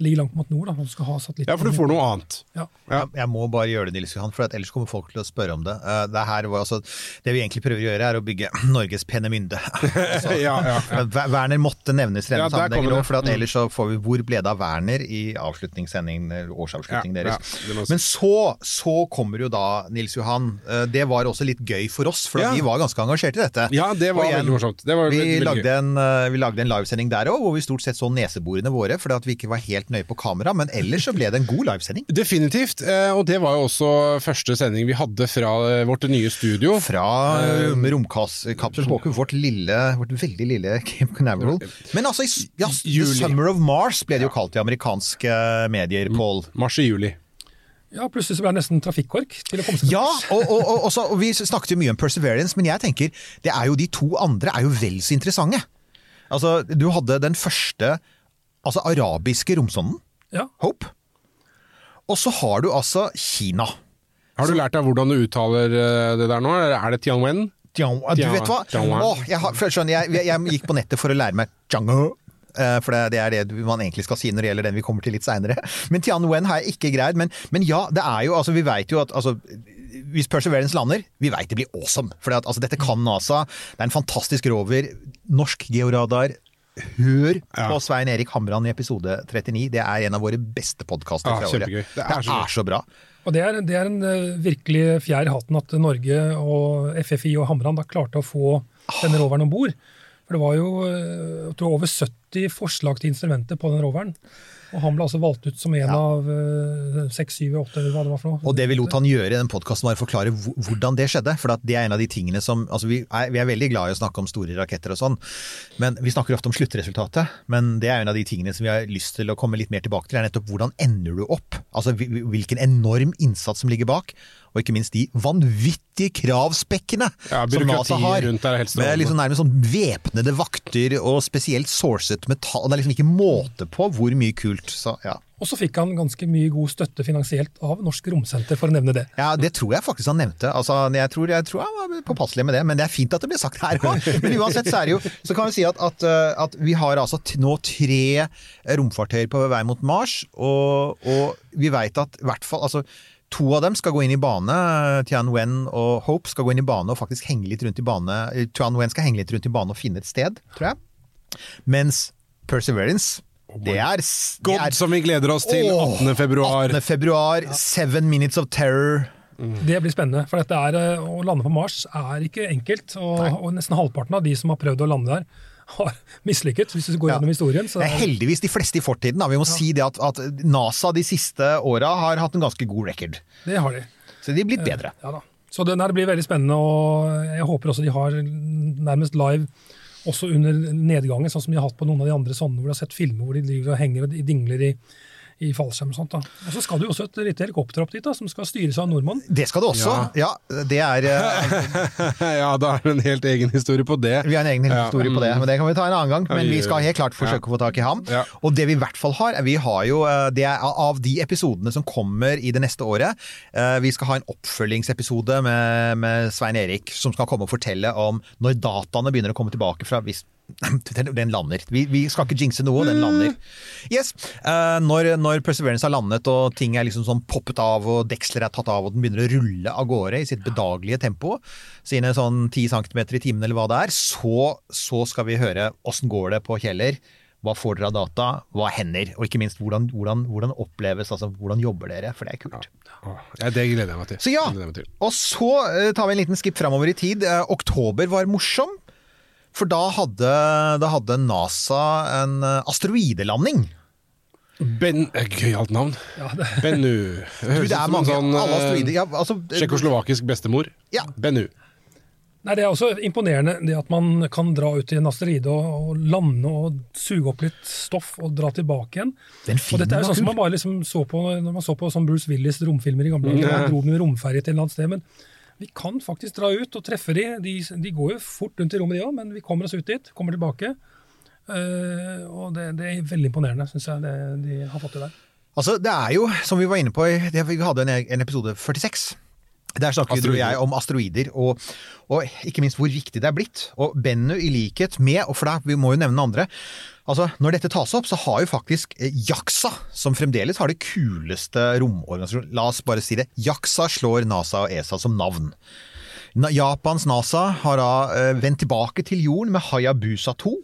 ligger langt mot nord, da, skal ha satellitt. Ja, for du får noe annet. Ja. Jeg, jeg må bare gjøre det, Nils Johan, for at ellers kommer folk til å spørre om det. Eh, det, her var altså, det vi egentlig prøver å gjøre, er å bygge <clears throat> Norges Penemynde. altså, <laughs> <laughs> Ja, ja, ja. Werner måtte nevnes i denne Ja, sammenhengen kommer for at Mm. ellers så får vi Hvor ble det av Werner i avslutningssendingen, årsavslutningen Ja, deres? ja. Men så, så kommer jo da, Nils Johan, eh, det var også litt gøy for oss, for Ja. vi var ganske engasjert i dette. Ja, det var igjen, veldig morsomt. Det var vi, veldig, lagde en, eh, vi lagde en livesending der òg, hvor vi stort sett så neseborene våre, fordi at vi ikke var helt nøye på kamera. Men ellers så ble det en god livesending. Definitivt, eh, og det var jo også første sending vi hadde fra eh, vårt nye studio. Fra uh, romkapsel Håkon, vårt lille, vårt veldig lille Cape Canaveral. Men altså, i ja, The Juli. Summer of Mars ble det jo kalt i amerikanske medier, Paul. Mars i juli. Ja, plutselig så ble det nesten trafikkork til å komme seg til Ja, og, og, og, også, og vi snakket jo mye om Perseverance, men jeg tenker det er jo de to andre er jo vel så interessante. Altså, du hadde den første altså arabiske romsonden, Ja. Hope. Og så har du altså Kina. Har du lært deg hvordan du uttaler eh, det der nå? eller Er det Tianwen? Tian- Du vet hva? Åh, jeg, har, skjønner, jeg, jeg, gikk på nettet for å lære meg Tianhe. eh, for det, det er det man egentlig skal si når det gjelder den vi kommer til litt seinere. Men Tianwen har jeg ikke greid. Men, men ja, det er jo altså Vi veit jo at altså, hvis Perseverance lander, vi veit det blir awesome. For altså, dette kan NASA. Det er en fantastisk rover. Norsk georadar. Hør Ja. på Svein Erik Hamran i episode 39. Det er en av våre beste podkaster Ja, fra året. Det Det er så er så bra. Og det er, det er en eh, virkelig fjær i hatten at Norge og FFI og Hamran da klarte å få denne roveren om bord. For det var jo eh, tror over 70 forslag til instrumenter på den roveren. Og han ble altså valgt ut som en av eh, seks, syv, åtte, hva det var for noe. Og det vi lot han gjøre i den podkasten var å forklare hvordan det skjedde. For det er en av de tingene som altså vi, er, vi er veldig glad i å snakke om store raketter og sånn, men vi snakker ofte om sluttresultatet. Men det er en av de tingene som vi har lyst til å komme litt mer tilbake til, er nettopp hvordan ender du opp? Altså hvilken enorm innsats som ligger bak. Og ikke minst de vanvittige kravspekkene Ja, som NASA har. rundt der er Med liksom nærmest sånn væpnede vakter og spesielt sourcet metall. Det er liksom ikke måte på hvor mye kult. Så ja. Og så fikk han ganske mye god støtte finansielt av Norsk Romsenter, for å nevne det. Ja, det tror jeg faktisk han nevnte. Altså, jeg, tror, jeg tror han var påpasselig med det, men det er fint at det blir sagt her òg. <laughs> Men uansett så er det jo Så kan vi si at, at, uh, at vi har altså nå tre romfartøyer på vei mot Mars, og, og vi veit at i hvert fall altså, To av dem skal gå inn i bane. Tianwen og Hope skal gå inn i bane og faktisk henge litt rundt i bane. Tian Tianwen skal henge litt rundt i bane og finne et sted, tror jeg. Mens Perseverance, det er, God, det er som vi gleder oss til Åh, 18. februar. 18. februar, Seven Minutes of Terror. Det blir spennende. For dette er, eh, å lande på Mars er ikke enkelt. Og, og nesten halvparten av de som har prøvd å lande der, har mislykket, hvis du går Ja. gjennom historien. Så Det heldigvis de fleste i fortiden. Da. Vi må si det at, at NASA de siste åra har hatt en ganske god record. det har de. Så de er blitt bedre. Ja da. Så det det blir veldig spennende, og jeg håper også de har nærmest live også under nedgangen, sånn som de har hatt på noen av de andre sånne, hvor de har sett filmer hvor de driver og henger og dingler i, i fallskjerm og sånt. da. Og så skal det jo også et lite helikopter opp dit, da, som skal styres av en nordmann. Det skal det også. Ja, det er eh, <laughs> ja, da er det en helt egen historie på det. Vi har en egen Ja. historie på det, men det kan vi ta en annen gang. Men vi skal helt klart forsøke å få tak i ham. Ja. Og det vi i hvert fall har, er vi har jo eh, det er av de episodene som kommer i det neste året. eh, Vi skal ha en oppfølgingsepisode med, med Svein Erik, som skal komme og fortelle om når dataene begynner å komme tilbake fra hvis den lander. Vi, vi skal ikke jinxe noe, den lander. Yes. eh, når, når Perseverance har landet og ting er liksom sånn poppet av og deksler er tatt av og den begynner å rulle av gårde i sitt bedagelige tempo, sine sånn 10 cm i timen eller hva det er, så, så skal vi høre åssen går det på Kjeller. Hva får dere av data? Hva hender? Og ikke minst, hvordan, hvordan, hvordan oppleves, altså hvordan jobber dere? For det er kult. Ja, det gleder jeg meg til. Så ja, og så eh, tar vi en liten skip framover i tid. Eh, oktober var morsom, for da hadde, da hadde NASA en eh, asteroidelanding. Ben eh, Gøyalt navn. Ja, det, Bennu. Høres det ut er som en mange, sånn alle asteroider eh, ja, altså, tsjekkoslovakisk bestemor. Ja. Bennu. nei, det er også imponerende det at man kan dra ut i en asteroide og, og lande og suge opp litt stoff og dra tilbake igjen. Den Og dette er jo sånn som man bare liksom så på når man så på sånn Bruce Willis romfilmer i gamle dager. Ja. Man dro med en romferje til et eller annet sted. Men vi kan faktisk dra ut og treffe de. De, de går jo fort rundt i rommet, de òg, men vi kommer oss ut dit, kommer tilbake. Uh, og det, det er veldig imponerende, syns jeg, det de har fått til der. Altså, det er jo, som vi var inne på, vi hadde en, en episode 46. Der snakker du og jeg om asteroider, og, og ikke minst hvor viktig det er blitt. Og Bennu i likhet med, og for da, vi må jo nevne andre, altså når dette tas opp, så har jo faktisk JAKSA, JAXA, som fremdeles har det kuleste romorganisasjonen, la oss bare si det, JAXA slår NASA og ESA som navn. Japans NASA har da eh, vendt tilbake til jorden med Hayabusa 2.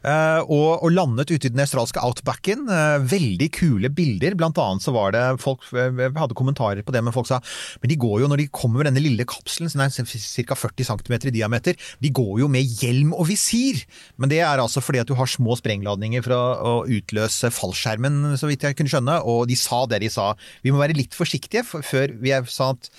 Eh, og, og landet ute i den australske outbacken. Eh, veldig kule bilder. Blant annet så var det folk eh, hadde kommentarer på det, men folk sa men de går jo når de kommer med denne lille kapselen, som er ca. 40 cm i diameter, de går jo med hjelm og visir. Men det er altså fordi at du har små sprengladninger for å, utløse fallskjermen, så vidt jeg kunne skjønne. Og de sa det de sa. Vi må være litt forsiktige for, før vi er sånn at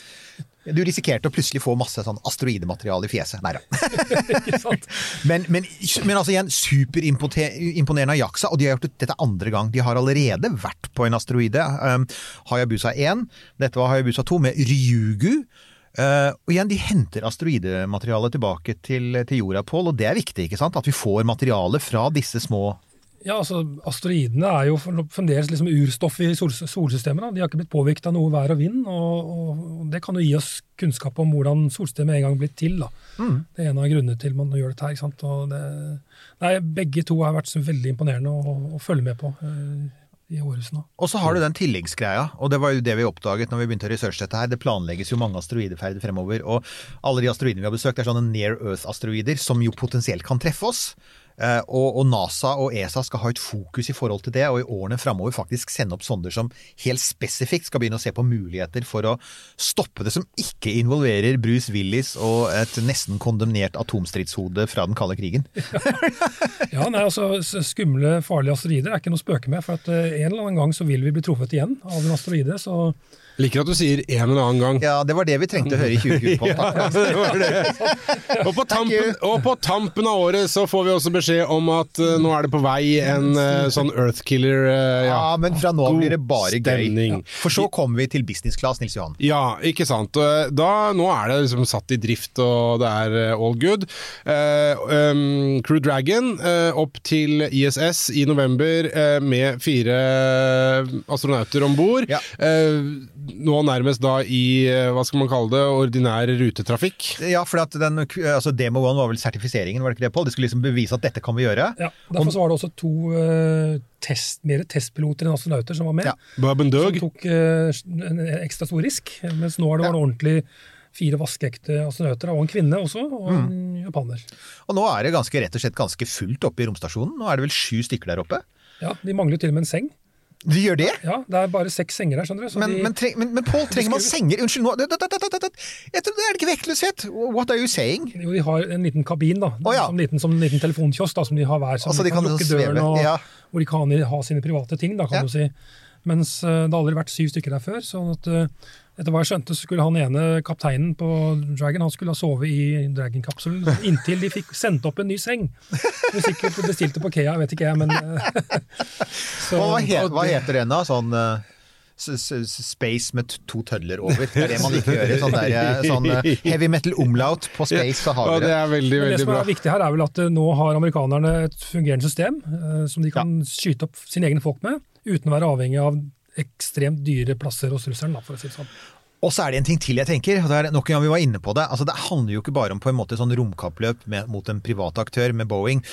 du risikerte å plutselig få masse sånn asteroidemateriale i fjeset. Nei da. <laughs> <laughs> Men, men, men altså igjen, superimponerende av Jaksa, og de har gjort det, dette andre gang. De har allerede vært på en asteroide. Um, Hayabusa 1, dette var Hayabusa 2 med Ryugu. Uh, og igjen, De henter asteroidematerialet tilbake til, til jorda, Pål, og det er viktig. ikke sant? At vi får materiale fra disse små Ja, altså Asteroidene er jo fremdeles liksom urstoff i sol solsystemet. Da. De har ikke blitt påvirket av noe vær og vind. Og, og, Det kan jo gi oss kunnskap om hvordan solsystemet en gang blitt til. Da. Mm. Det er en av grunnene til man gjør dette her. ikke sant? Og det, nei, begge to har vært så veldig imponerende å, å følge med på. Nå. Og så har du den tilleggsgreia, og det var jo det vi oppdaget når vi begynte å researche dette her. Det planlegges jo mange asteroideferder fremover, og alle de asteroidene vi har besøkt er sånne near earth-asteroider som jo potensielt kan treffe oss. Eh, og, og, NASA og ESA skal ha et fokus i forhold til det, og i årene framover faktisk sende opp sonder som helt spesifikt skal begynne å se på muligheter for å stoppe det som ikke involverer Bruce Willis og et nesten kondemnert atomstridshode fra den kalde krigen. <laughs> ja, nei, altså Skumle, farlige asteroider er ikke noe å spøke med. For at eh, en eller annen gang så vil vi bli truffet igjen av en asteroide. så Liker at du sier en eller annen gang. Ja, det var det vi trengte å høre i 2020. <laughs> ja, det var det. <laughs> Og på, tampen, og på, tampen, av året så får vi også beskjed om at uh, nå er det på vei en uh, sånn Earthkiller. Uh, ja. ja, men fra nå blir det bare stemning. gøy. For så kommer vi til business class, Nils Johan. Ja, ikke sant. Da, nå er det liksom satt i drift, og det er all good. Um, Crew Dragon opp til ISS i november med fire astronauter om bord. Ja nå nærmest da i eh, hva skal man kalle det, ordinær rutetrafikk? Ja, for at den, altså Demo One var vel sertifiseringen, var det ikke det, Pål? De skulle liksom bevise at dette kan vi gjøre. Ja, Derfor så var det også to uh, test, mer testpiloter enn astronauter som var med. Ja. Som tok uh, en ekstra stor risk. Mens nå er det ja. ordentlig fire vaskeekte astronauter, og en kvinne også, og en mm. japaner. Og nå er det ganske, rett og slett ganske fullt oppe i romstasjonen. Nå er det vel sju stykker der oppe? Ja, de mangler til og med en seng. De gjør det? Ja, det er bare seks senger her. skjønner du. Men, de, men, treng, men, men, Pål, trenger man senger? Unnskyld, nå, det, det, det, det, er ikke vektløshet? What are you saying? Jo, De har en liten kabin, da. Oh, ja. som, liten, som en liten telefonkiosk da, som de har hver. Som altså, de kan, kan lukke døren, og, ja. hvor de kan ha sine private ting. da, kan ja. du si. Mens uh, det har aldri vært syv stykker der før. sånn at uh, etter hva jeg skjønte, så skulle han ene kapteinen på Dragon han skulle ha sovet i Dragon-kapselen inntil de fikk sendt opp en ny seng. De sikkert bestilte på Kea, vet ikke jeg, men <laughs> så, hva, heter, hva, heter den da? Sånn Space med to tødler over. Det er det man ikke gjør. Sånn, der, eh, sånn uh, heavy metal omlaut på Space, så har vi det. Ja, det, veldig, veldig det som er viktig her, er vel at nå har amerikanerne et fungerende system uh, som de kan ja. skyte opp sine egne folk med, uten å være avhengig av ekstremt dyre plasser hos russeren, for å si det sånn. Og så er det en ting til jeg tenker, og det er nok en gang vi var inne på det. altså Det handler jo ikke bare om på en måte sånn romkappløp med, mot en privat aktør med Boeing.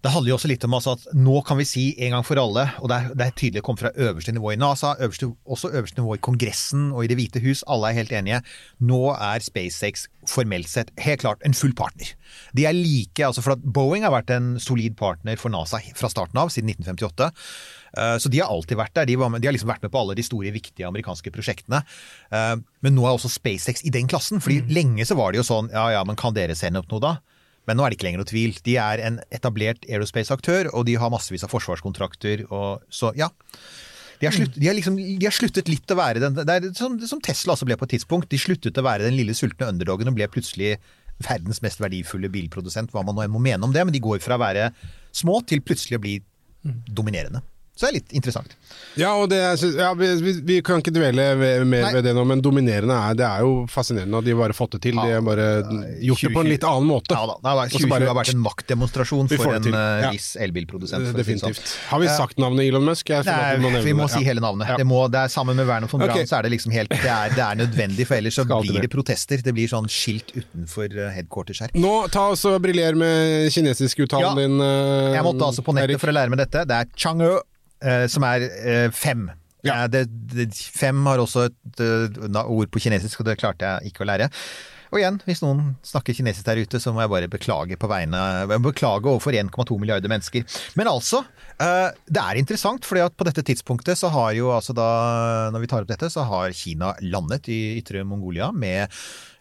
Det handler jo også litt om altså at nå kan vi si en gang for alle, og det er, det er tydelig kommet fra øverste nivå i NASA, øverste, også øverste nivå i Kongressen og i Det hvite hus, alle er helt enige. Nå er SpaceX formelt sett helt klart en full partner. De er like, altså for at Boeing har vært en solid partner for NASA fra starten av, siden 1958. Eh, så de har alltid vært der. De, med, de, har liksom vært med på alle de store, viktige amerikanske prosjektene. Eh, men nå er også SpaceX i den klassen. fordi mm. lenge så var det jo sånn ja ja, men kan dere sende opp noe da? Men nå er det ikke lenger noe tvil. De er en etablert aerospace-aktør, og de har massevis av forsvarskontrakter. Og, så ja. De har, slutt, de, har liksom, de har, sluttet litt å være den Det er som, som Tesla også ble på et tidspunkt. De sluttet å være den lille sultne underdogen og ble plutselig verdens mest verdifulle bilprodusent, hva man nå må mene om det. Men de går fra å være små til plutselig å bli mm. dominerende. Så det er litt interessant. Ja, og det, ja, vi, vi, kan ikke dvele mer Nei. ved det nå, men dominerende er det er jo fascinerende at de bare fått det til. Ja, de har bare gjort 20, det på en litt annen måte. Ja da, det har 2020 har vært en maktdemonstrasjon for en ja. viss elbilprodusent. Definitivt. Sånn. Har vi sagt navnet Elon Musk? Nei, vi må si hele navnet. Det, må, det, er Sammen med Werner von Braun okay. så er det liksom helt det er, det er nødvendig, for ellers så blir det protester. Det blir sånn skilt utenfor eh, headquarters her. Nå, ta oss og Briller med kinesisk uttalen din. Uh, jeg måtte altså på nettet Erik. for å lære meg dette. Det er Chang'e Eh, som er eh, fem. Ja. Det, det, fem har også et ord på kinesisk, og det klarte jeg ikke å lære. Og igjen, hvis noen snakker kinesisk der ute, så må jeg bare beklage på vegne Beklage overfor 1,2 milliarder mennesker. Men altså, det er interessant, fordi at på dette tidspunktet så har jo altså da Når vi tar opp dette, så har Kina landet i ytre Mongolia med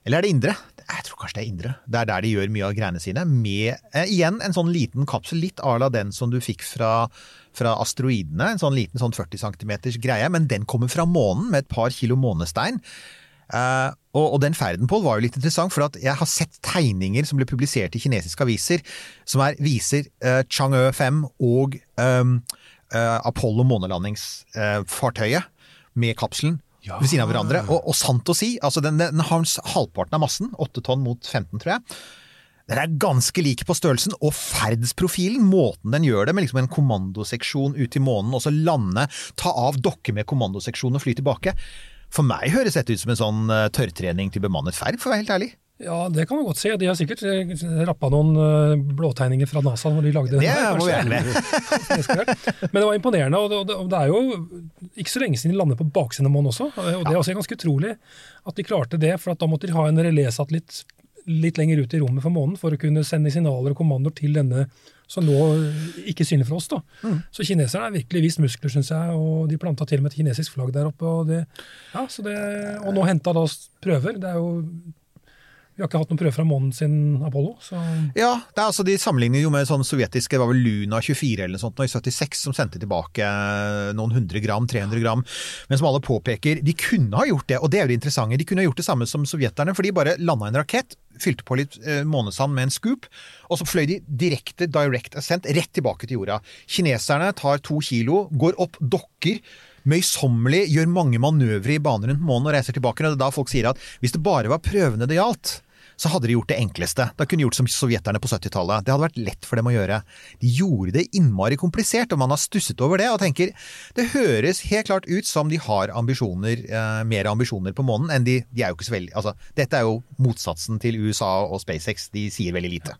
Eller er det indre? Jeg tror kanskje det er indre. Det er der de gjør mye av greiene sine. Med igjen en sånn liten kapsel, litt à la den som du fikk fra fra asteroidene. En sånn liten sånn 40 cm greie, men den kommer fra månen med et par kilo månestein. Uh, og, og, den ferden Paul, var jo litt interessant, for at jeg har sett tegninger som ble publisert i kinesiske aviser, som er, viser uh, Chang'e 5 og um, uh, Apollo månelandingsfartøyet med kapselen ja. ved siden av hverandre. Og, og, sant å si, altså den, den har halvparten av massen, 8 tonn mot 15, tror jeg. Den er ganske lik på størrelsen, og ferdsprofilen, måten den gjør det, med liksom en kommandoseksjon ut i månen, og så lande, ta av, dokke med kommandoseksjonen og fly tilbake. For meg høres dette ut som en sånn eh, tørrtrening til bemannet ferd, for å være helt ærlig. Ja, det kan man godt se. De har sikkert eh, rappa noen eh, blåtegninger fra NASA når de lagde den. Det her, må gjerne. <laughs> Men det var imponerende, og det, er jo ikke så lenge siden de landet på baksiden av månen også. Og det er også ganske utrolig at de klarte det, for at da måtte de ha en relésatellitt litt lenger ut i rommet for månen for å kunne sende signaler og kommandoer til denne som nå ikke synlig for oss. da. Så kineserne har virkelig vist muskler, syns jeg, og de planta til og med et kinesisk flagg der oppe. Og, det, ja, så det, og nå henta da prøver. Det er jo Vi har ikke hatt noen prøver fra månen siden Apollo. så... Ja, det er altså de sammenligner jo med sånn sovjetiske, det var vel Luna 24 eller noe sånt i 76, som sendte tilbake eh, noen hundre gram, 300 gram. Men som alle påpeker, de kunne ha gjort det, og det er jo det interessante. De kunne ha gjort det samme som sovjeterne, for de bare landa en rakett, fylte på litt eh, månesand med en scoop, og så fløy de direkte, direct ascent, rett tilbake til jorda. Kineserne tar to kilo, går opp, dokker, møysommelig gjør mange manøvrer i banen rundt månen og reiser tilbake. Og det er da folk sier at hvis det bare var prøvene det gjaldt, så hadde de gjort det enkleste. Da kunne de gjort som sovjeterne på 70-tallet. Det hadde vært lett for dem å gjøre. De gjorde det innmari komplisert, og man har stusset over det og tenker det høres helt klart ut som de har ambisjoner, eh, mer ambisjoner på månen enn de De er jo ikke så veldig Altså, dette er jo motsatsen til USA og SpaceX. De sier veldig lite.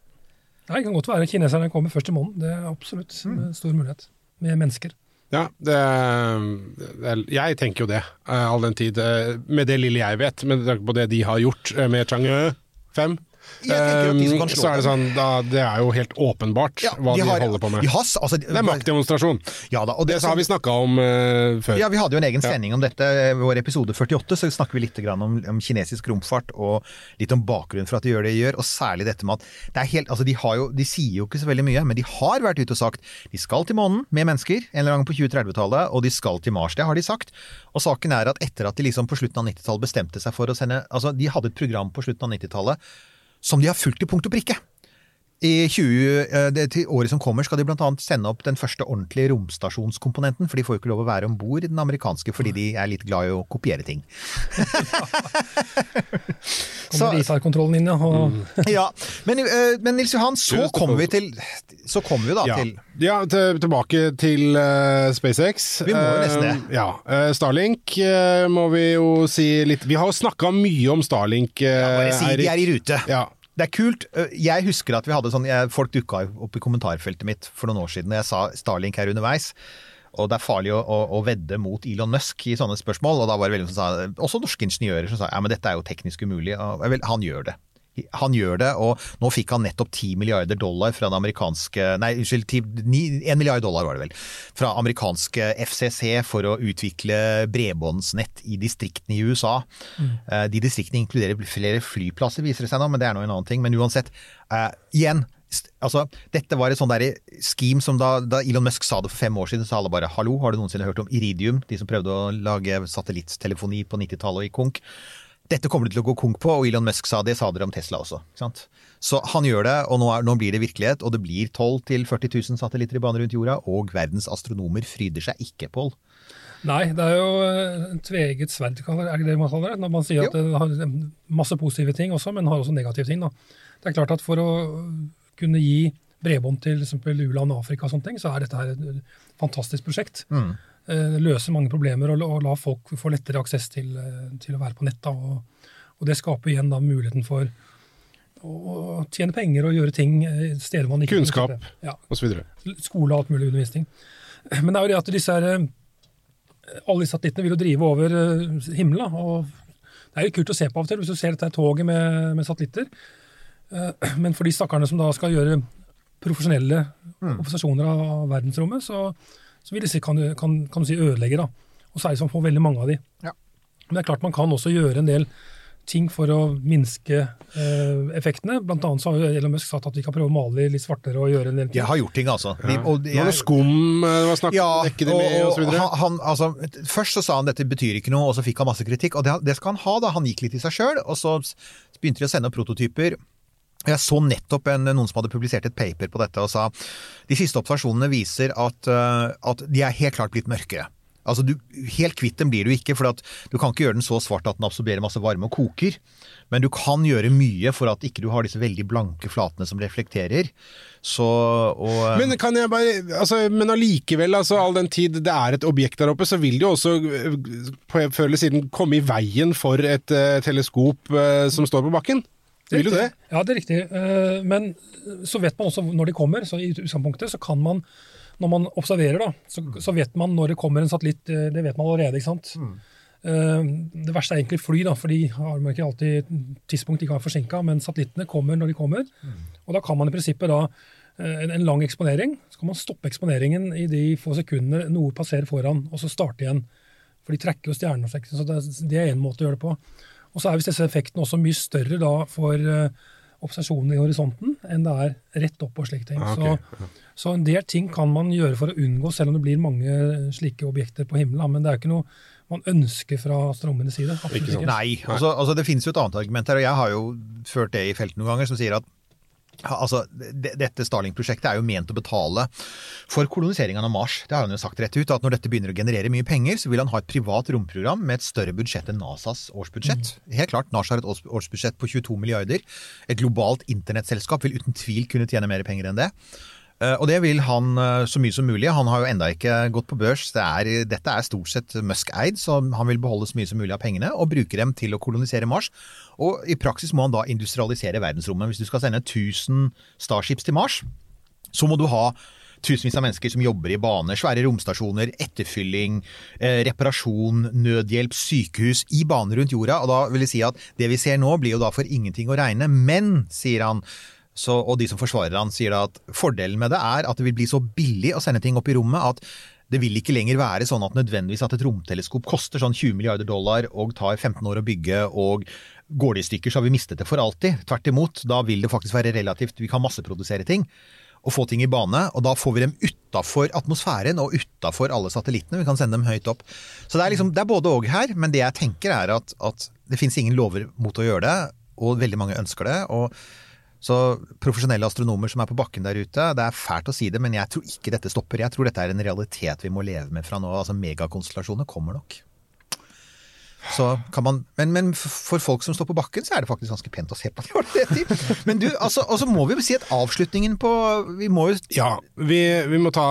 Nei, Det kan godt være kineserne kommer først i månen. Det er absolutt en stor mulighet. Med mennesker. Ja, det, det, jeg tenker jo det, eh, all den tid. eh, Med det lille jeg vet, med tanke på det de har gjort eh, med Chang'e 5. De eh, slå så er det sånn, da, det er jo helt åpenbart Ja, hva de, har- holder på med. de har altså, det er maktdemonstrasjon. Ja da, og Det har vi snakka om uh, før. Ja, Vi hadde jo en egen sending om dette, vår episode 48, så snakker vi litt grann om, om kinesisk romfart og litt om bakgrunnen for at de gjør det de gjør, og særlig dette med at det er helt, altså de, har jo, de sier jo ikke så veldig mye, men de har vært ute og sagt de skal til månen med mennesker en eller annen gang på 2030-tallet, og de skal til Mars. Det har de sagt. Og saken er at etter at de liksom på slutten av 90-tallet bestemte seg for å sende Altså, de hadde et program på slutten av 90-tallet som de har fulgt til punkt og prikke. I 20, eh, det, til året som kommer skal de bl.a. sende opp den første ordentlige romstasjonskomponenten, for de får jo ikke lov å være om bord i den amerikanske fordi de er litt glad i å kopiere ting. <laughs> Kommer tar kontrollen inn, ja. Og, ja, men, eh, men Nils Johan, så kommer vi til Så kommer vi da Ja, til ja til, tilbake til uh, SpaceX. Vi må jo nesten det. Uh, ja, Uh, Starlink må vi jo si litt Vi har jo snakka mye om Starlink, uh, Bare si de er i rute. Ja. Det er kult. Eh, Jeg husker at vi hadde sånn jeg, Folk dukka opp i kommentarfeltet mitt for noen år siden og jeg sa Starlink her underveis. Og det er farlig å, å, å vedde mot Elon Musk i sånne spørsmål. Og da var det veldig som sa, også norske ingeniører som sa ja, men dette er jo teknisk umulig. Og, vel, han gjør det. Han gjør det, og nå fikk han nettopp 10 milliarder dollar fra den amerikanske Nei, unnskyld, 10, 1 milliard dollar var det vel. Fra amerikanske FCC for å utvikle bredbåndsnett i distriktene i USA. Mm. De distriktene inkluderer flere flyplasser, viser det seg nå, men det er nå en annen ting. Men uansett, uh, igjen. Altså, dette var et sånn scheme som da, da Elon Musk sa det for fem år siden, så alle bare 'hallo, har du noensinne hørt om Iridium', de som prøvde å lage satellittelefoni på 90-tallet og i konk. Dette kommer det til å gå konk på, og Elon Musk sa det, sa dere om Tesla også. Ikke sant? Så han gjør det, og nå, er, nå blir det virkelighet, og det blir 12 000-40 000 satellitter i bane rundt jorda, og verdens astronomer fryder seg ikke, Pål. nei, det er jo en tveegget sverd, er det det man kaller det? Når man sier at det har masse positive ting også, men har også negative ting. Da. Det er klart at for å kunne gi bredbånd til eksempel u-land Afrika og sånne ting, så er dette her et fantastisk prosjekt. Mm. Eh, Det løser mange problemer og, og la folk få lettere aksess til, eh, til å være på nett. Og, og det skaper igjen da muligheten for å, tjene penger og gjøre ting eh, steder man ikke Kunnskap Ja, osv. skole og alt mulig undervisning. <clears throat> Men det er jo det at disse her, alle disse satellittene vil jo drive over himmelen. og Det er jo kult å se på av og til, hvis du ser dette toget med, med satellitter. <clears throat> Men for de stakkarene som da skal gjøre profesjonelle observasjoner av verdensrommet, så, så vil disse kan, kan, kan du si ødelegge. da, Og særlig som får veldig mange av de. Ja. Men det er klart man kan også gjøre en del ting for å minske eh, effektene. Blant annet så har jo Elon Musk sagt at vi kan prøve å male de litt svartere og gjøre en del ting. De har gjort ting, altså. De, og Det var noe skum eh, det var snakk om, Ja, dekke det med og, osv. og han, han, altså, først så sa han dette betyr ikke noe, og så fikk han masse kritikk. Og det, det skal han ha, da. Han gikk litt i seg sjøl, og så begynte de å sende opp prototyper. Jeg så nettopp en, noen som hadde publisert et paper på dette og sa de siste observasjonene viser at, eh, at de er helt klart blitt mørkere. Altså du, Helt kvitt den blir du ikke, for du kan ikke gjøre den så svart at den absorberer masse varme og koker. Men du kan gjøre mye for at ikke du har disse veldig blanke flatene som reflekterer. Så, og, Men kan jeg bare altså, Men allikevel, altså, all den tid det er et objekt der oppe, så vil det jo også øh, på før eller siden komme i veien for et uh, teleskop uh, som står på bakken. Det vil jo det. Ja, det er riktig. Eh, Men så vet man også når de kommer. så I utgangspunktet så kan man, når man observerer, da, så, så vet man når det kommer en satellitt. eh, Det vet man allerede. ikke sant? Mm. Det verste er egentlig fly, da, for de har man ikke alltid tidspunkt de kan være forsinka. Men satellittene kommer når de kommer. Og da kan man i prinsippet da eh, en, en lang eksponering. Så kan man stoppe eksponeringen i de få sekundene noe passerer foran, og så starte igjen. For de trekker jo stjerneeffekten, så det, det er én måte å gjøre det på. Og så er visst disse effektene også mye større da for obsesjonen i horisonten enn det er rett opp og slike ting. Ah, ok. så, så en del ting kan man gjøre for å unngå, selv om det blir mange slike objekter på himmelen. Men det er ikke noe man ønsker fra astronomenes side. absolutt Ikke. Nei. Altså, altså det finnes jo et annet argument her, og jeg har jo ført det i felten noen ganger, som sier at Altså, Dette Starling-prosjektet er jo ment å betale for koloniseringen av Mars. Det har han jo sagt rett ut, at når dette begynner å generere mye penger, så vil han ha et privat romprogram med et større budsjett enn NASAs årsbudsjett. Helt klart, NASA har et årsbudsjett på 22 milliarder. Et globalt internettselskap vil uten tvil kunne tjene mer penger enn det. Eh, Og det vil han eh, så mye som mulig. Han har jo enda ikke gått på børs. Det er, dette er stort sett Musk-eid, så han vil beholde så mye som mulig av pengene og bruke dem til å kolonisere Mars. Og i praksis må han da industrialisere verdensrommet. Hvis du skal sende 1000 Starships til Mars, så må du ha tusenvis av mennesker som jobber i baner, svære romstasjoner, etterfylling, eh, reparasjon, nødhjelp, sykehus i baner rundt jorda. Og da vil jeg si at det vi ser nå blir jo da for ingenting å regne. Men, sier han, så, og de som forsvarer han sier da at fordelen med det er at det vil bli så billig å sende ting opp i rommet at det vil ikke lenger være sånn at nødvendigvis at et romteleskop koster sånn 20 milliarder dollar og tar 15 år å bygge, og går det i stykker så har vi mistet det for alltid. Tvert imot, da vil det faktisk være relativt Vi kan masseprodusere ting og få ting i bane, og da får vi dem utafor atmosfæren og utafor alle satellittene. Vi kan sende dem høyt opp. Så det er, liksom, det er både og her, men det jeg tenker er at, at det finnes ingen lover mot å gjøre det, og veldig mange ønsker det. og så profesjonelle astronomer som er på bakken der ute, det er fælt å si det, men jeg tror ikke dette stopper. Jeg tror dette er en realitet vi må leve med fra nå. Altså Megakonstellasjoner kommer nok. Så kan man, men, men for folk som står på bakken, så er det faktisk ganske pent å se på. Det det. Men du, altså, og så må vi jo si at avslutningen på Vi må jo Ja, vi, vi må ta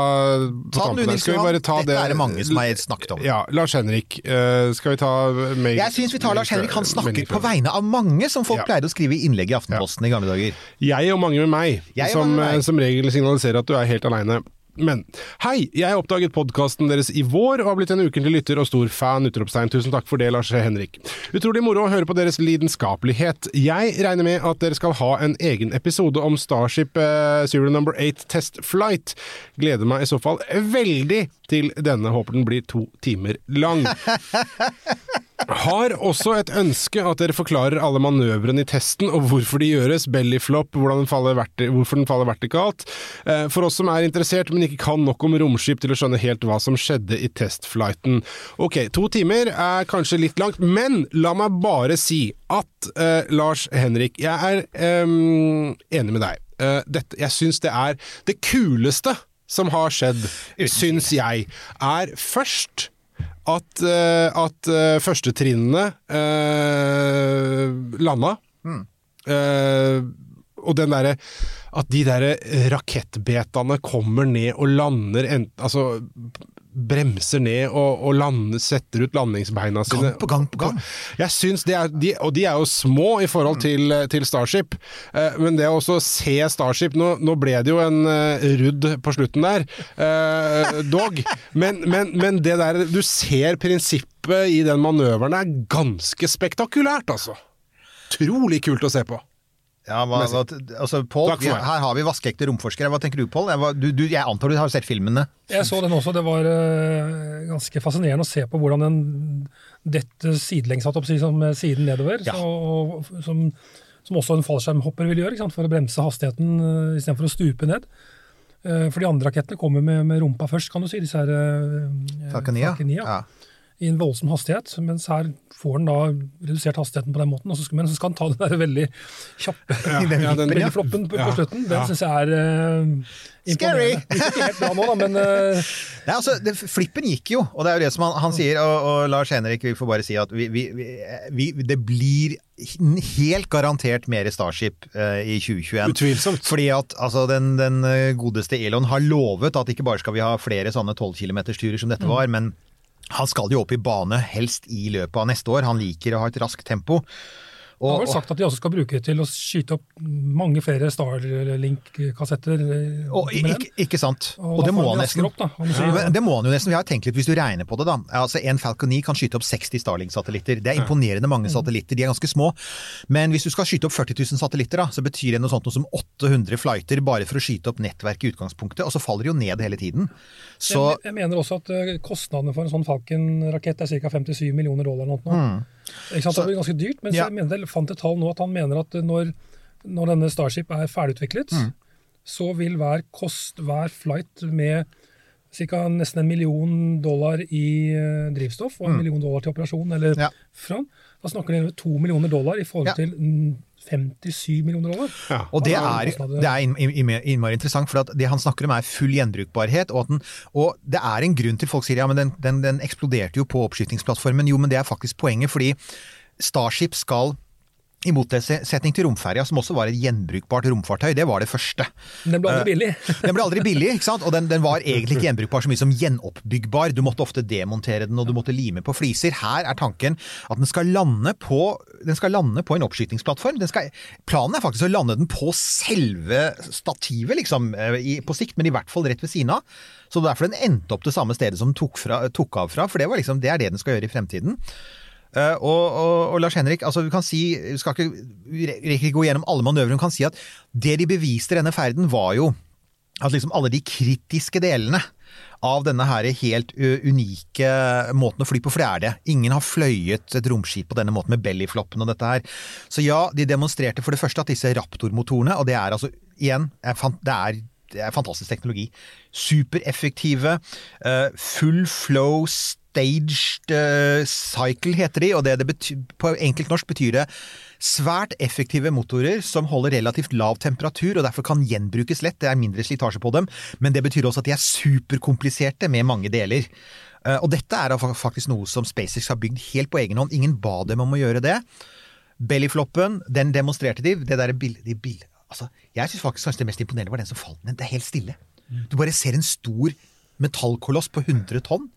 Ta den. Nils Skal vi Johan. Dette det er det mange som har snakket om. Ja, Lars Henrik. eh, skal vi ta mail- Jeg syns vi tar Lars Henrik. Han snakker på vegne av mange, som folk Ja. pleide å skrive i innlegg i Aftenposten i gamle dager. Jeg og mange med meg, Jeg som, mange med meg. eh, som regel signaliserer at du er helt aleine. Men hei, jeg oppdaget podkasten deres i vår og har blitt en ukentlig lytter og stor fan. utropstegn. Tusen takk for det, Lars Henrik. Utrolig moro å høre på deres lidenskapelighet. Jeg regner med at dere skal ha en egen episode om Starship eh, Serial Number 8 Test Flight. Gleder meg i så fall veldig til denne. Håper den blir to timer lang. <laughs> Har også et ønske at dere forklarer alle manøvrene i testen og hvorfor de gjøres, bellyflop, den hvorfor den faller vertikalt. Eh, For oss som er interessert, men ikke kan nok om romskip til å skjønne helt hva som skjedde i testflighten. Ok, to timer er kanskje litt langt, men la meg bare si at uh, Lars Henrik, jeg er um, enig med deg. Uh, dette, jeg syns det er det kuleste som har skjedd, syns jeg, er først at, eh, at uh, førstetrinnene uh, landa. Eh, og den derre At de derre rakettbetaene kommer ned og lander ent, Altså bremser ned og, og lander, setter ut landingsbeina sine. Gang på gang på gang. Jeg syns det er, de, Og de er jo små i forhold til, til Starship, eh, men det å også se Starship Nå, nå ble det jo en eh, rudd på slutten der, eh, dog, men, men, men det der Du ser prinsippet i den manøveren er ganske spektakulært, altså. Utrolig kult å se på. Ja, hva, hva, altså, Paul, vi- her har vi vaskeekte romforskere. Hva tenker du, Pål? Jeg, var- du, du, jeg antar du har sett filmene? Jeg så den også. Det var uh, ganske fascinerende å se på hvordan den detter sidelengs, satt opp, si, som eh, siden nedover. Ja. Så, og, som, som også en fallskjermhopper vil gjøre, ikke sant? for å bremse hastigheten uh, istedenfor å stupe ned. Uh, for de andre rakettene kommer med, med rumpa først, kan du si. Disse her uh, Falcon 9, ja. I en voldsom hastighet, mens her får den da redusert hastigheten på den måten. Og så skal, men så skal han ta den der veldig kjappe Ja, ja, den- ja. floppen på, Ja, på slutten. Den ja. syns jeg er uh, Scary! ikke helt bra nå, da, men uh... <laughs> Nei, altså, det, Flippen gikk jo, og det er jo det som han, han sier. Og, og Lars Henrik, vi får bare si at vi, vi, vi, vi, det blir helt garantert mer Starship uh, i 2021. Utvilsomt. Fordi at altså, den, den godeste Elon har lovet at ikke bare skal vi ha flere sånne 12 km-turer som dette var, men han skal jo opp i bane, helst i løpet av neste år. Han liker å ha et raskt tempo. Han har Og, vel sagt at de også skal bruke det til å skyte opp mange flere Starlink-kassetter. eh, og, ikke, ikke sant. Og Og, det må han nesten. opp, sier- Men det må han jo nesten. Vi har tenkt litt, hvis du regner på det, da. Altså, En Falcon 9 kan skyte opp 60 Starlink-satellitter. Det er imponerende mange satellitter. De er ganske små. Men hvis du skal skyte opp 40 000 satellitter, da, så betyr det noe sånt noe som 800 flighter bare for å skyte opp nettverk i utgangspunktet. Og så faller det jo ned hele tiden. Så jeg, jeg mener også at eh, kostnadene for en sånn Falcon-rakett er ca. 57 millioner dollar. noe. Mm. Ikke sant? Så- det blir ganske dyrt, men Ja. jeg mener, jeg fant et tall nå at han mener at når, når denne Starship er ferdigutviklet, Mm. så vil hver kost, hver flight med ca. nesten en million dollar i eh, drivstoff og en Mm. million dollar til operasjon, eller Ja. fra, da snakker de om to millioner dollar i forhold Ja. til 57 millioner dollar. Og det er, det er inn- inn- innmari interessant, for at det han snakker om er full gjenbrukbarhet. Og, at den, og det er en grunn til folk sier ja, men den, den, den eksploderte jo på oppskytingsplattformen. Jo, men det er faktisk poenget, fordi Starship skal i motsetning til romferja, som også var et gjenbrukbart romfartøy, det var det første. Den ble aldri Eh, billig. <laughs> Den ble aldri billig, ikke sant? og den, den var egentlig ikke gjenbrukbar så mye som gjenoppbyggbar. Du måtte ofte demontere den, og du måtte lime på fliser. Her er tanken at den skal lande på, den skal lande på en oppskytingsplattform. Den skal, planen er faktisk å lande den på selve stativet, liksom, eh, i, på sikt, men i hvert fall rett ved siden av. Så er derfor den endte opp det samme stedet som den tok, fra, tok av fra, for det, var liksom, det er det den skal gjøre i fremtiden. Eh, og, og, og Lars Henrik, altså vi kan si, vi skal ikke, vi ikke gå gjennom alle manøvrene, vi kan si at det de beviste denne ferden var jo at liksom alle de kritiske delene av denne her helt unike måten å fly på, for det er det. Ingen har fløyet et romskip på denne måten med bellyfloppen og dette her. Så ja, de demonstrerte for det første at disse Raptor-motorene, og det er altså, igjen, det er det er fantastisk teknologi. Supereffektive. eh, full flow staged eh, cycle heter de, og det det betyr, på enkelt norsk betyr det svært effektive motorer som holder relativt lav temperatur og derfor kan gjenbrukes lett. Det er mindre slitasje på dem, men det betyr også at de er superkompliserte med mange deler. Eh, Og dette er faktisk noe som SpaceX har bygd helt på egen hånd. Ingen ba dem om å gjøre det. Bellyfloppen, den demonstrerte de. Det der bildet, de bild, altså, jeg syns faktisk kanskje det mest imponerende var den som falt ned. Det er helt stille. Du bare ser en stor metallkoloss på 100 tonn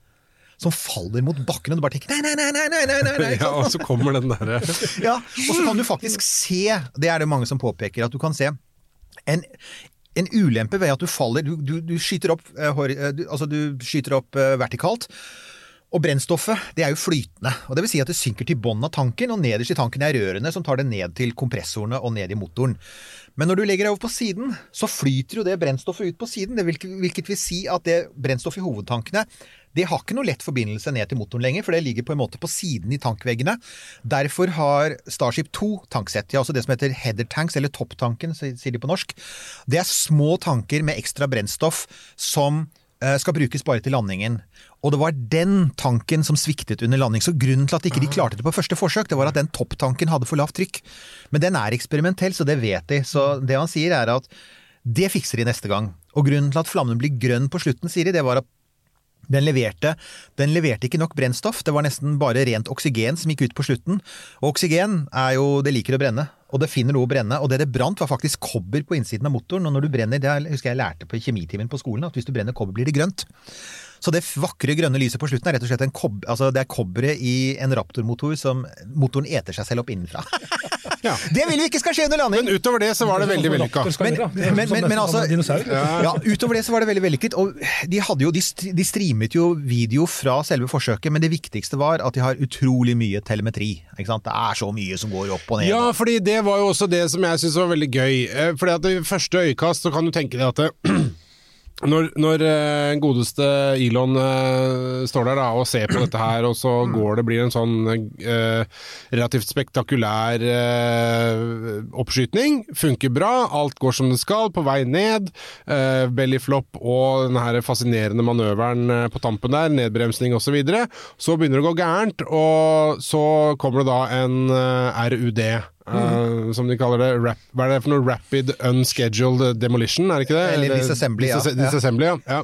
som faller mot bakken, og du bare tenker nei, nei, nei, nei, nei, nei, nei. Ja, og så kommer den derre <laughs> Ja, og så kan du faktisk se, det er det mange som påpeker, at du kan se en, en ulempe ved at du faller, du, du, du skyter opp, eh, hori- eh, du, altså du skyter opp eh, vertikalt, og brennstoffet det er jo flytende. og Det vil si at det synker til bunnen av tanken, og nederst i tanken er rørene som tar det ned til kompressorene og ned i motoren. Men når du legger deg over på siden, så flyter jo det brennstoffet ut på siden. Hvilket, vil si at det brennstoffet i hovedtankene det har ikke noe lett forbindelse ned til motoren lenger, for det ligger på en måte på siden i tankveggene. Derfor har Starship 2 tanksett, altså det som heter header tanks, eller topptanken, sier de på norsk. Det er små tanker med ekstra brennstoff som skal brukes bare til landingen. Og det var den tanken som sviktet under landing. Så grunnen til at ikke de klarte det på første forsøk, det var at den topptanken hadde for lavt trykk. Men den er eksperimentell, så det vet de. Så det han sier er at det fikser de neste gang. Og grunnen til at flammen blir grønn på slutten, sier de, det var at den leverte, den leverte ikke nok brennstoff, det var nesten bare rent oksygen som gikk ut på slutten. Og oksygen er jo, det liker å brenne, og det finner noe å brenne. Og det det brant var faktisk kobber på innsiden av motoren, og når du brenner, det husker jeg jeg lærte på kjemitimen på skolen, at hvis du brenner kobber blir det grønt. Så det vakre grønne lyset på slutten er rett og slett en kob altså det er kobberet i en Raptor-motor som motoren eter seg selv opp innenfra. <laughs> Det vil vi ikke skal skje under landing! Men utover det så var det veldig vellykka. Men, men, men, men altså, ja, utover det så var det veldig vellykket. Og de, hadde jo, de, de streamet jo video fra selve forsøket, men det viktigste var at de har utrolig mye telemetri. Ikke sant? Det er så mye som går opp og ned. Ja, fordi det var jo også det som jeg syntes var veldig gøy. Eh, Fordi at i første øyekast så kan du tenke deg at det, Når, når eh, godeste Elon eh, står der da, og ser på dette her, og så går det, blir en sånn eh, relativt spektakulær eh, oppskytning, Funker bra, alt går som det skal, på vei ned. Eh, bellyflop og den her fascinerende manøveren eh, på tampen der, nedbremsning osv. Så, videre. så begynner det å gå gærent, og så kommer det da en RUD. Eh, som de kaller det. Rap, hva er det for noe? Rapid Unscheduled Demolition, er det ikke det? Eller disassembly, ja. Dis- disassembly, ja. ja.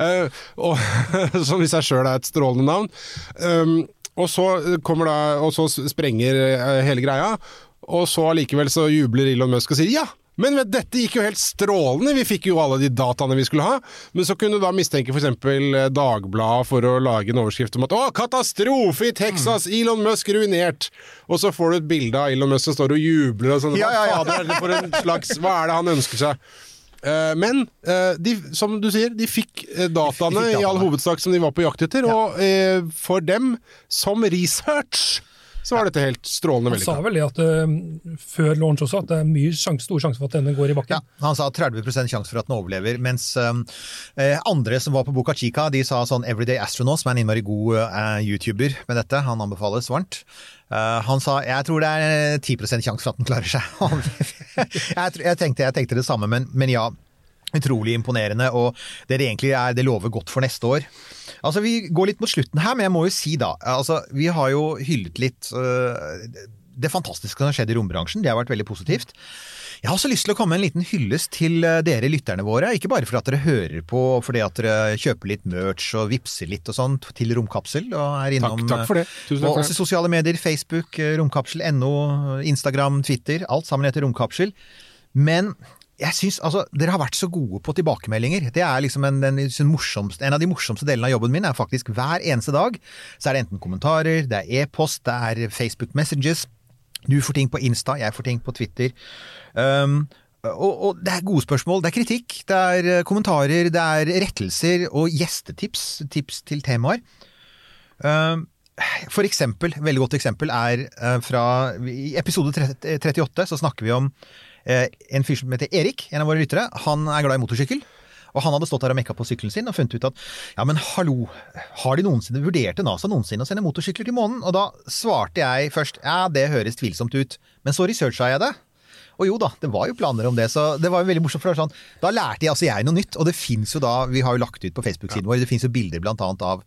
uh, og, <laughs> som i seg sjøl er et strålende navn. Um, og så kommer da, og så sprenger eh, hele greia, og så allikevel så jubler Elon Musk og sier ja! Men vet, dette gikk jo helt strålende, vi fikk jo alle de dataene vi skulle ha. Men så kunne du da mistenke f.eks. Dagbladet for å lage en overskrift om at 'Å, katastrofe i Texas! Elon Musk ruinert!' Og så får du et bilde av Elon Musk som står og jubler og sånn. Ja, ja, ja. Hva er det for en slags Hva det han ønsker seg? Eh, Men eh, de, som du sier, de fikk eh, dataene i all hovedsak som de var på jakt etter, og eh, for dem, som research, så var dette helt strålende Han sa vel det at uh, før launch også, at det er mye sjans, stor sjanse for at denne går i bakken. Ja, han sa 30 sjanse for at den overlever, mens eh, andre som var på Boca Chica, de sa sånn Everyday Astronaut, som er en innmari god uh, YouTuber med dette, han anbefales varmt. Eh, han sa jeg tror det er eh, 10 sjanse for at den klarer seg. <laughs> jeg, jeg, tenkte, jeg tenkte det samme, men, men ja. Utrolig imponerende, og det det egentlig er, det lover godt for neste år. Altså, Vi går litt mot slutten her, men jeg må jo si da altså, Vi har jo hyllet litt uh, det fantastiske som har skjedd i rombransjen. Det har vært veldig positivt. Jeg har også lyst til å komme med en liten hyllest til øh, dere lytterne våre. Ikke bare fordi at dere hører på, fordi at dere kjøper litt merch og vippser litt og sånn til Romkapsel. og er innom, takk for det. Tusen takk og også sosiale medier, Facebook, romkapsel.no, Instagram, Twitter. Alt sammen heter Romkapsel. Men jeg synes, altså, dere har vært så gode på tilbakemeldinger. Det er liksom en, en, en av de morsomste delene av jobben min. er faktisk Hver eneste dag så er det enten kommentarer, det er e-post, det er Facebook Messages. Du får ting på Insta, jeg får ting på Twitter. Um, og, og det er gode spørsmål, det er kritikk, det er eh, kommentarer, det er rettelser og gjestetips. Tips til temaer. Um, for eksempel, veldig godt eksempel er eh, fra I episode 38 så snakker vi om en fyr som heter Erik, en av våre lyttere. Han er glad i motorsykkel. Og han hadde stått der og mekka på sykkelen sin og funnet ut at ja, men hallo, har de noensinne vurderte NASA noensinne å sende motorsykler til månen? Og da svarte jeg først ja, det høres tvilsomt ut, men så researcha jeg det. Og jo da, det var jo planer om det, så det var jo veldig morsomt. for det var sånn, Da lærte jeg altså jeg noe nytt, og det fins jo da, vi har jo lagt ut på Facebook-siden vår, det fins jo bilder annet av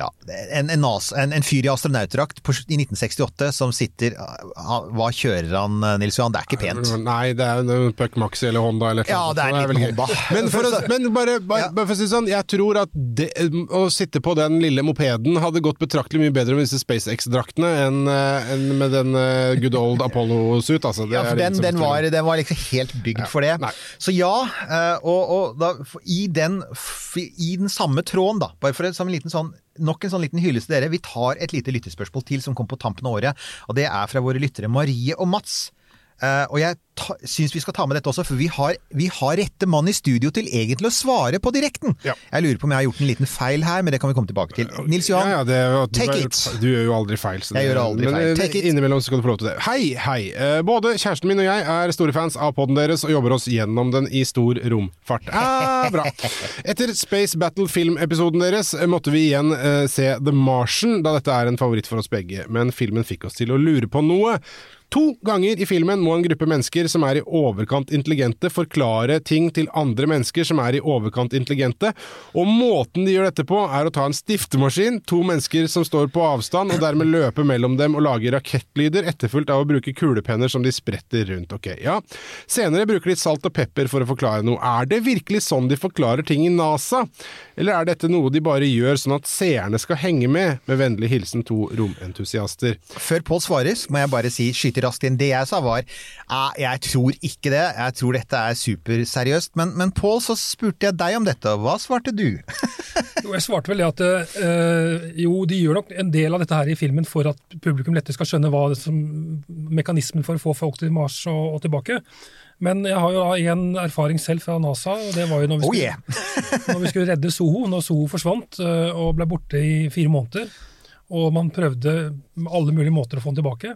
ja, en, en, en, en fyr i astronautdrakt i 1968 som sitter Hva kjører han, Nils Johan? Det er ikke pent. Nei, det er en Puck Maxi eller Honda eller Ja, det er en liten. Honda. Men, for <laughs> men bare, bare, bare for å si sånn, jeg tror at det, å sitte på den lille mopeden hadde gått betraktelig mye bedre med disse SpaceX-draktene enn eh, enn med den eh, good old Apollo-suit. Altså. Ja, for den, den, tror. Var, den var liksom helt bygd for det. nei. Så ja, eh, og, og da, i, den, i den samme tråden, da, bare for en, en liten sånn, nok en sånn liten hyllest til dere, vi tar et lite lyttespørsmål til som kom på tampen av året, og det er fra våre lyttere Marie og Mats. Eh, og jeg ta, syns vi skal ta med dette også, for vi har, vi har rette mann i studio til egentlig å svare på direkten. Ja. Jeg lurer på om jeg har gjort en liten feil her, men det kan vi komme tilbake til. Nils Johan, ja, ja, det, du, take it. Du gjør jo aldri feil. Jeg det- gjør aldri men, feil. eh, Take it. Innimellom skal du få lov til det. Hei, hei. Eh, Både kjæresten min og jeg er store fans av podden deres og jobber oss gjennom den i stor romfart. Ah, bra. Etter Space Battle-filmepisoden deres eh, måtte vi igjen uh, se The Martian, da dette er en favoritt for oss begge. Men filmen fikk oss til å lure på noe. To ganger i filmen må en gruppe mennesker som er i overkant intelligente, forklare ting til andre mennesker som er i overkant intelligente, og måten de gjør dette på, er å ta en stiftemaskin, to mennesker som står på avstand, og dermed løpe mellom dem og lage rakettlyder, etterfulgt av å bruke kulepenner som de spretter rundt. Ok, ja. Senere bruker de salt og pepper for å forklare noe. Er det virkelig sånn de forklarer ting i NASA? Eller er dette noe de bare gjør sånn at seerne skal henge med? Med vennlig hilsen to romentusiaster. Før Pål svarer, må jeg bare si raskt inn. Det jeg sa var "Ah, jeg tror ikke det, jeg tror dette er superseriøst. Men, men Pål, så spurte jeg deg om dette, og hva svarte du? <laughs> Jo, jeg svarte vel det at øh, jo, de gjør nok en del av dette her i filmen for at publikum lettere skal skjønne hva det som, mekanismen for å få folk til Mars og, og tilbake. Men jeg har jo da en erfaring selv fra NASA, og det var jo når vi Oh skulle, yeah! <laughs> når vi skulle redde Soho, når Soho forsvant eh, og ble borte i fire måneder. Og man prøvde alle mulige måter å få den tilbake.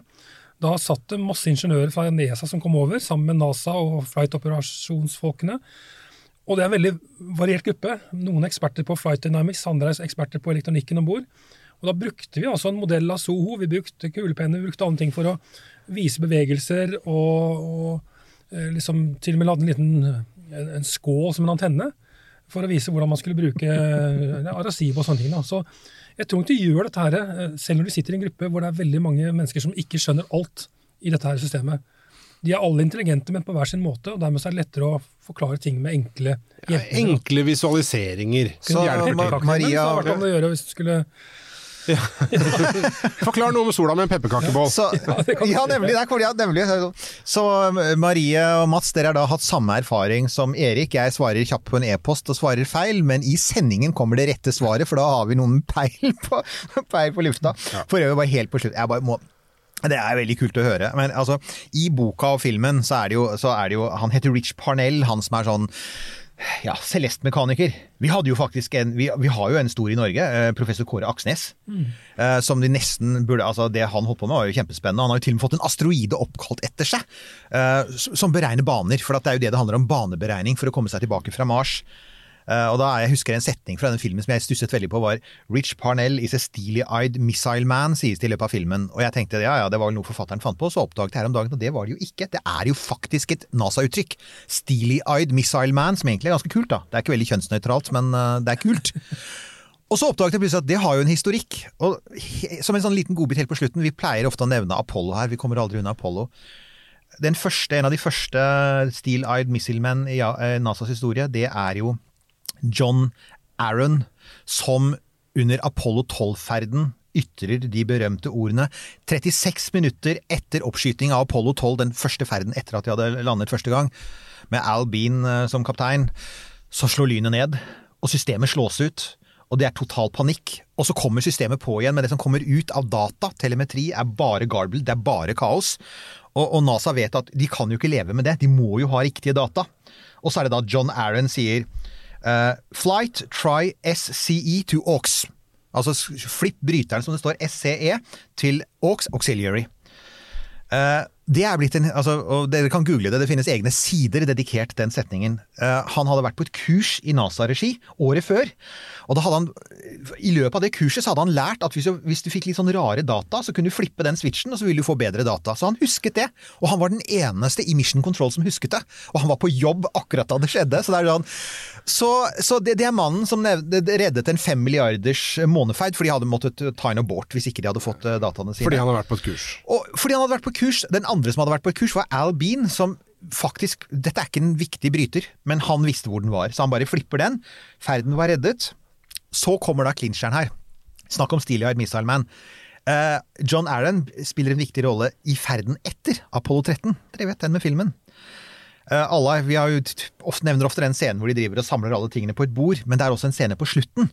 Da satt det masse ingeniører fra NESA som kom over, sammen med NASA og flight operasjonsfolkene, Og det er en veldig variert gruppe. Noen er eksperter på flight dynamics, andre er eksperter på elektronikken om bord. Og da brukte vi altså en modell av Soho, vi brukte kulepenner, vi brukte andre ting for å vise bevegelser, og, og eh, liksom til og med lagde en liten en, skål som en antenne for å vise hvordan man skulle bruke ja, Arasibo og sånne ting. Da. Så jeg tror ikke du gjør dette her, eh, selv når du sitter i en gruppe hvor det er veldig mange mennesker som ikke skjønner alt i dette her systemet. De er alle intelligente, men på hver sin måte, og dermed er det lettere å forklare ting med enkle ja, Enkle visualiseringer. Så. Maria- Så har vært om å gjøre hvis du skulle <laughs> Forklar noe om sola med en pepperkakebål. Så, ja, nemlig. Det er, ja, nemlig. Så Marie og Mats, dere har da hatt samme erfaring som Erik. Jeg svarer kjapt på en e-post og svarer feil, men i sendingen kommer det rette svaret, for da har vi noen <laughs> peil på, peil på lufta. For øvrig bare helt på slutt. Jeg bare må det er veldig kult å høre. Men altså, i boka og filmen så er det jo, så er det jo Han heter Rich Parnell, han som er sånn ja, Celeste-mekaniker. Vi hadde jo faktisk en Vi, vi har jo en stor i Norge, eh, professor Kåre Aksnes. Mm. som de nesten burde Altså, det han holdt på med, var jo kjempespennende. Han har jo til og med fått en asteroide oppkalt etter seg, eh, som beregner baner. For det er jo det det handler om, baneberegning for å komme seg tilbake fra Mars. Eh, og da Jeg husker en setning fra den filmen som jeg stusset veldig på, var 'Rich Parnell is a steely-eyed missile man', sies det i løpet av filmen. Og jeg tenkte ja ja, det var vel noe forfatteren fant på, så oppdaget jeg her om dagen, og det var det jo ikke. Det er jo faktisk et NASA-uttrykk. Steely-eyed missile man, som egentlig er ganske kult, da. Det er ikke veldig kjønnsnøytralt, men eh, det er kult. <laughs> Og så oppdaget jeg plutselig at det har jo en historikk. Og som en sånn liten godbit helt på slutten, vi pleier ofte å nevne Apollo her, vi kommer aldri unna Apollo. Den første, en av de første Steel-Eyed Missile Men i eh, NASAs historie, det er jo John Aaron, som under Apollo 12-ferden ytrer de berømte ordene 36 minutter etter oppskyting av Apollo 12, den første ferden etter at de hadde landet første gang, med Al Bean eh, som kaptein, så slår lynet ned, og systemet slås ut. Og det er total panikk. Og så kommer systemet på igjen, men det som kommer ut av data, telemetri, er bare garble, det er bare kaos. Og, og NASA vet at de kan jo ikke leve med det, de må jo ha riktige data. Og så er det da John Aaron sier eh, Flight try SCE to AUX. Altså flipp bryteren som det står SCE til AUX Auxiliary. Eh, det er blitt en, altså, og Dere kan google det, det finnes egne sider dedikert den setningen. Uh, han hadde vært på et kurs i NASA-regi året før. og da hadde han, I løpet av det kurset så hadde han lært at hvis du, hvis du fikk litt sånn rare data, så kunne du flippe den switchen, og så ville du få bedre data. Så han husket det. Og han var den eneste i Mission Control som husket det. Og han var på jobb akkurat da det skjedde. Så det er, så, så det, det er mannen som reddet en fem milliarders månefeid, fordi de hadde måttet ta en abort hvis ikke de hadde fått eh, dataene sine. Fordi han hadde vært på et kurs. Og fordi han hadde vært på kurs, Den andre som hadde vært på et kurs, var Al Bean, som faktisk Dette er ikke en viktig bryter, men han visste hvor den var, så han bare flipper den. Ferden var reddet. Så kommer da clincheren her. Snakk om Steely-Eyed Missile Man. Uh, John Aaron spiller en viktig rolle i ferden etter Apollo 13. Dere vet den med filmen. Uh, alle, vi ofte, nevner ofte den scenen hvor de driver og samler alle tingene på et bord, men det er også en scene på slutten.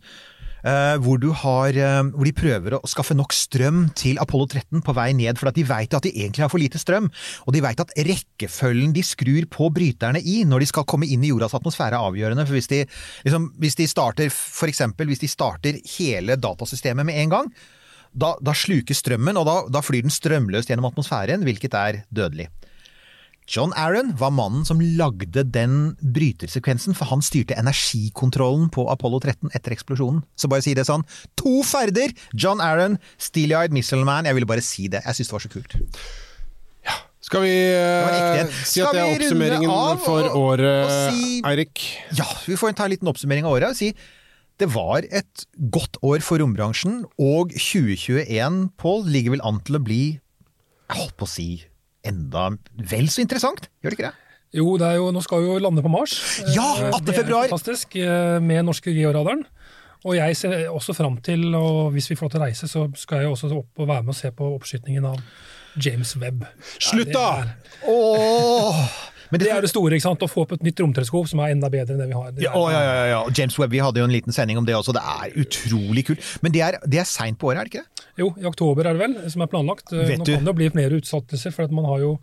Eh, hvor, har, eh, hvor de prøver å skaffe nok strøm til Apollo 13 på vei ned, for de veit at de egentlig har for lite strøm. Og de veit at rekkefølgen de skrur på bryterne i når de skal komme inn i jordas atmosfære er avgjørende. For hvis de, liksom, hvis de starter for eksempel, hvis de starter hele datasystemet med en gang, da, da sluker strømmen, og da, da flyr den strømløst gjennom atmosfæren, hvilket er dødelig. John Aaron var mannen som lagde den brytersekvensen, for han styrte energikontrollen på Apollo 13 etter eksplosjonen. Så bare si det sånn. To ferder! John Aaron, Steely-Eyed Missile Man. Jeg ville bare si det. Jeg syns det var så kult. Ja. Skal vi eh, si at det er oppsummeringen av for året, si- Eirik? Ja, vi får ta en liten oppsummering av året og si det var et godt år for rombransjen, og 2021, Pål, ligger vel an til å bli, jeg holdt på å si, enda vel så interessant, gjør det ikke det? Jo, det er jo, nå skal vi jo lande på Mars. Ja, Eh, 18. det er februar. Fantastisk, eh, med norske georadaren. Og jeg ser også fram til, og hvis vi får lov til å reise, så skal jeg også opp og være med og se på oppskytingen av James Webb. Slutt, da! Åh! Men Det er det store, ikke sant? å få opp et nytt romteleskop som er enda bedre enn det vi har. Det Ja, er- å, ja, ja, ja. James Webb, vi hadde jo en liten sending om det også. Det er utrolig kult. Men det er, det er seint på året, er det ikke det? Jo, i oktober er det vel, som er planlagt. Eh, Vet Nå du- kan det bli flere utsettelser, for at man har jo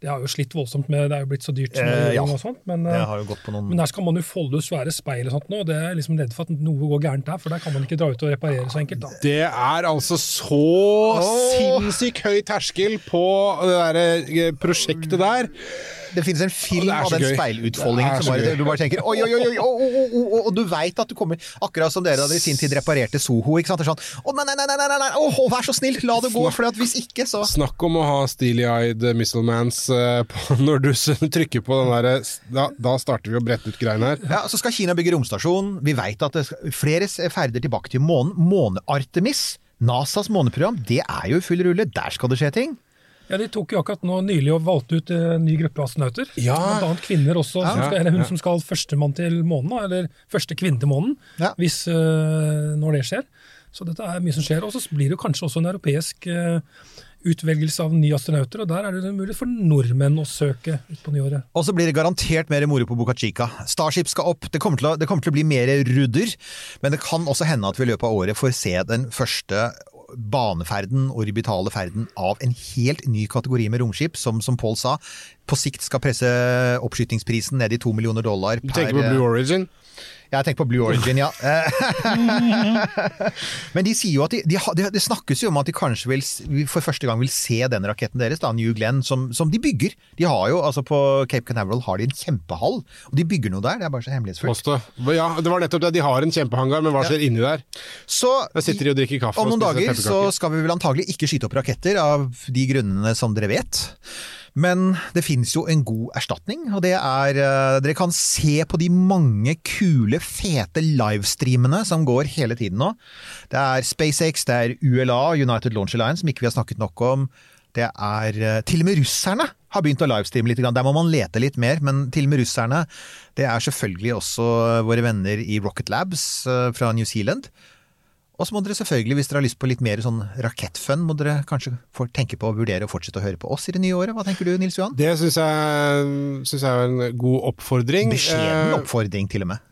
Det har jo slitt voldsomt med Det er jo blitt så dyrt Eh, ja. og sånt, men, Det eh, har jo gått på noen men der skal man jo folde svære speil og sånt nå, det er liksom redd for at noe går gærent der, for der kan man ikke dra ut og reparere så enkelt. da. Det er altså så sinnssykt høy terskel på det der eh, prosjektet der det finnes en film av den speilutfoldingen som bare, du bare tenker oi, oi, oi, oi, og du veit at du kommer Akkurat som dere hadde i sin tid reparerte Soho. ikke sant? Sånn, å nei, nei, nei, nei, nei, nei, vær så snill, la det gå, for hvis ikke, så Snakk om å ha steely-eyed missilemans eh, <laughs> når du trykker på den derre da, da, starter vi å brette ut greiene her. Ja, Så skal Kina bygge romstasjon. Vi veit at skal, flere ferder tilbake til månen. Måne-Artemis, NASAs måneprogram, det er jo i full rulle. Der skal det skje ting. Ja, De tok jo akkurat nå nylig og valgte ut en ny gruppe astronauter. Ja. Blant annet kvinner også, som skal, eller hun ja. som skal førstemann til månen, eller første kvinne til månen, Ja. hvis, uh, når det skjer. Så dette er mye som skjer. Og så blir det kanskje også en europeisk uh, utvelgelse av nye astronauter, og der er det mulig for nordmenn å søke ut på nyåret. Og så blir det garantert mer moro på Boca Chica. Starship skal opp. Det kommer, å, det kommer til å bli mer rudder, men det kan også hende at vi i løpet av året får se den første baneferden, orbitale ferden, av en helt ny kategori med romskip, som, som Paul sa, på sikt skal presse oppskytingsprisen ned i to millioner dollar Du per tenker på Blue Origin? Jeg tenker på Blue Origin, ja. <laughs> Men de sier jo at de, de, de, det, snakkes jo om at de kanskje vil, for første gang vil se den raketten deres, da, New Glenn, som, som de bygger. De har jo, altså På Cape Canaveral har de en kjempehall, og de bygger noe der. Det er bare så hemmelighetsfullt. Ja, det var nettopp det. De har en kjempehangar, men hva skjer inni der? Så Der sitter de og drikker kaffe om noen dager så skal vi vel antagelig ikke skyte opp raketter, av de grunnene som dere vet. Men det finnes jo en god erstatning, og det er eh, Dere kan se på de mange kule, fete livestreamene som går hele tiden nå. Det er SpaceX, det er ULA, United Launch Alliance, som ikke vi har snakket nok om. Det er eh, Til og med russerne har begynt å livestreame litt. Der må man lete litt mer, men til og med russerne. Det er selvfølgelig også våre venner i Rocket Labs eh, fra New Zealand. Og så må dere selvfølgelig, hvis dere har lyst på litt mer sånn rakettfun, må dere kanskje tenke på å vurdere å fortsette å høre på oss i det nye året. Hva tenker du, Nils Johan? Det syns jeg, synes jeg er en god oppfordring. Beskjeden Eh, oppfordring, til og med.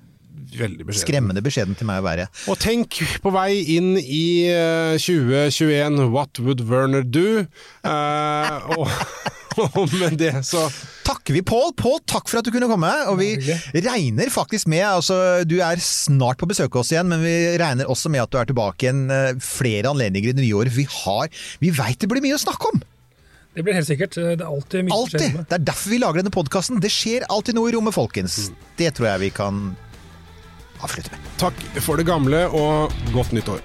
Veldig beskjeden. Skremmende beskjeden til meg å være. Og tenk på vei inn i eh, 2021 What would Werner do? uh, og, <laughs> og <laughs> med det så Takker vi Pål. Pål, takk for at du kunne komme. Og vi regner faktisk med altså Du er snart på besøk hos oss igjen, men vi regner også med at du er tilbake igjen eh, flere anledninger i det nye året. Vi har Vi veit det blir mye å snakke om! Det blir helt sikkert. Det er alltid mye som skjer Alltid! med. Det er derfor vi lager denne podkasten. Det skjer alltid noe i rommet, folkens. Det tror jeg vi kan avslutte med. takk for det gamle, og godt nyttår.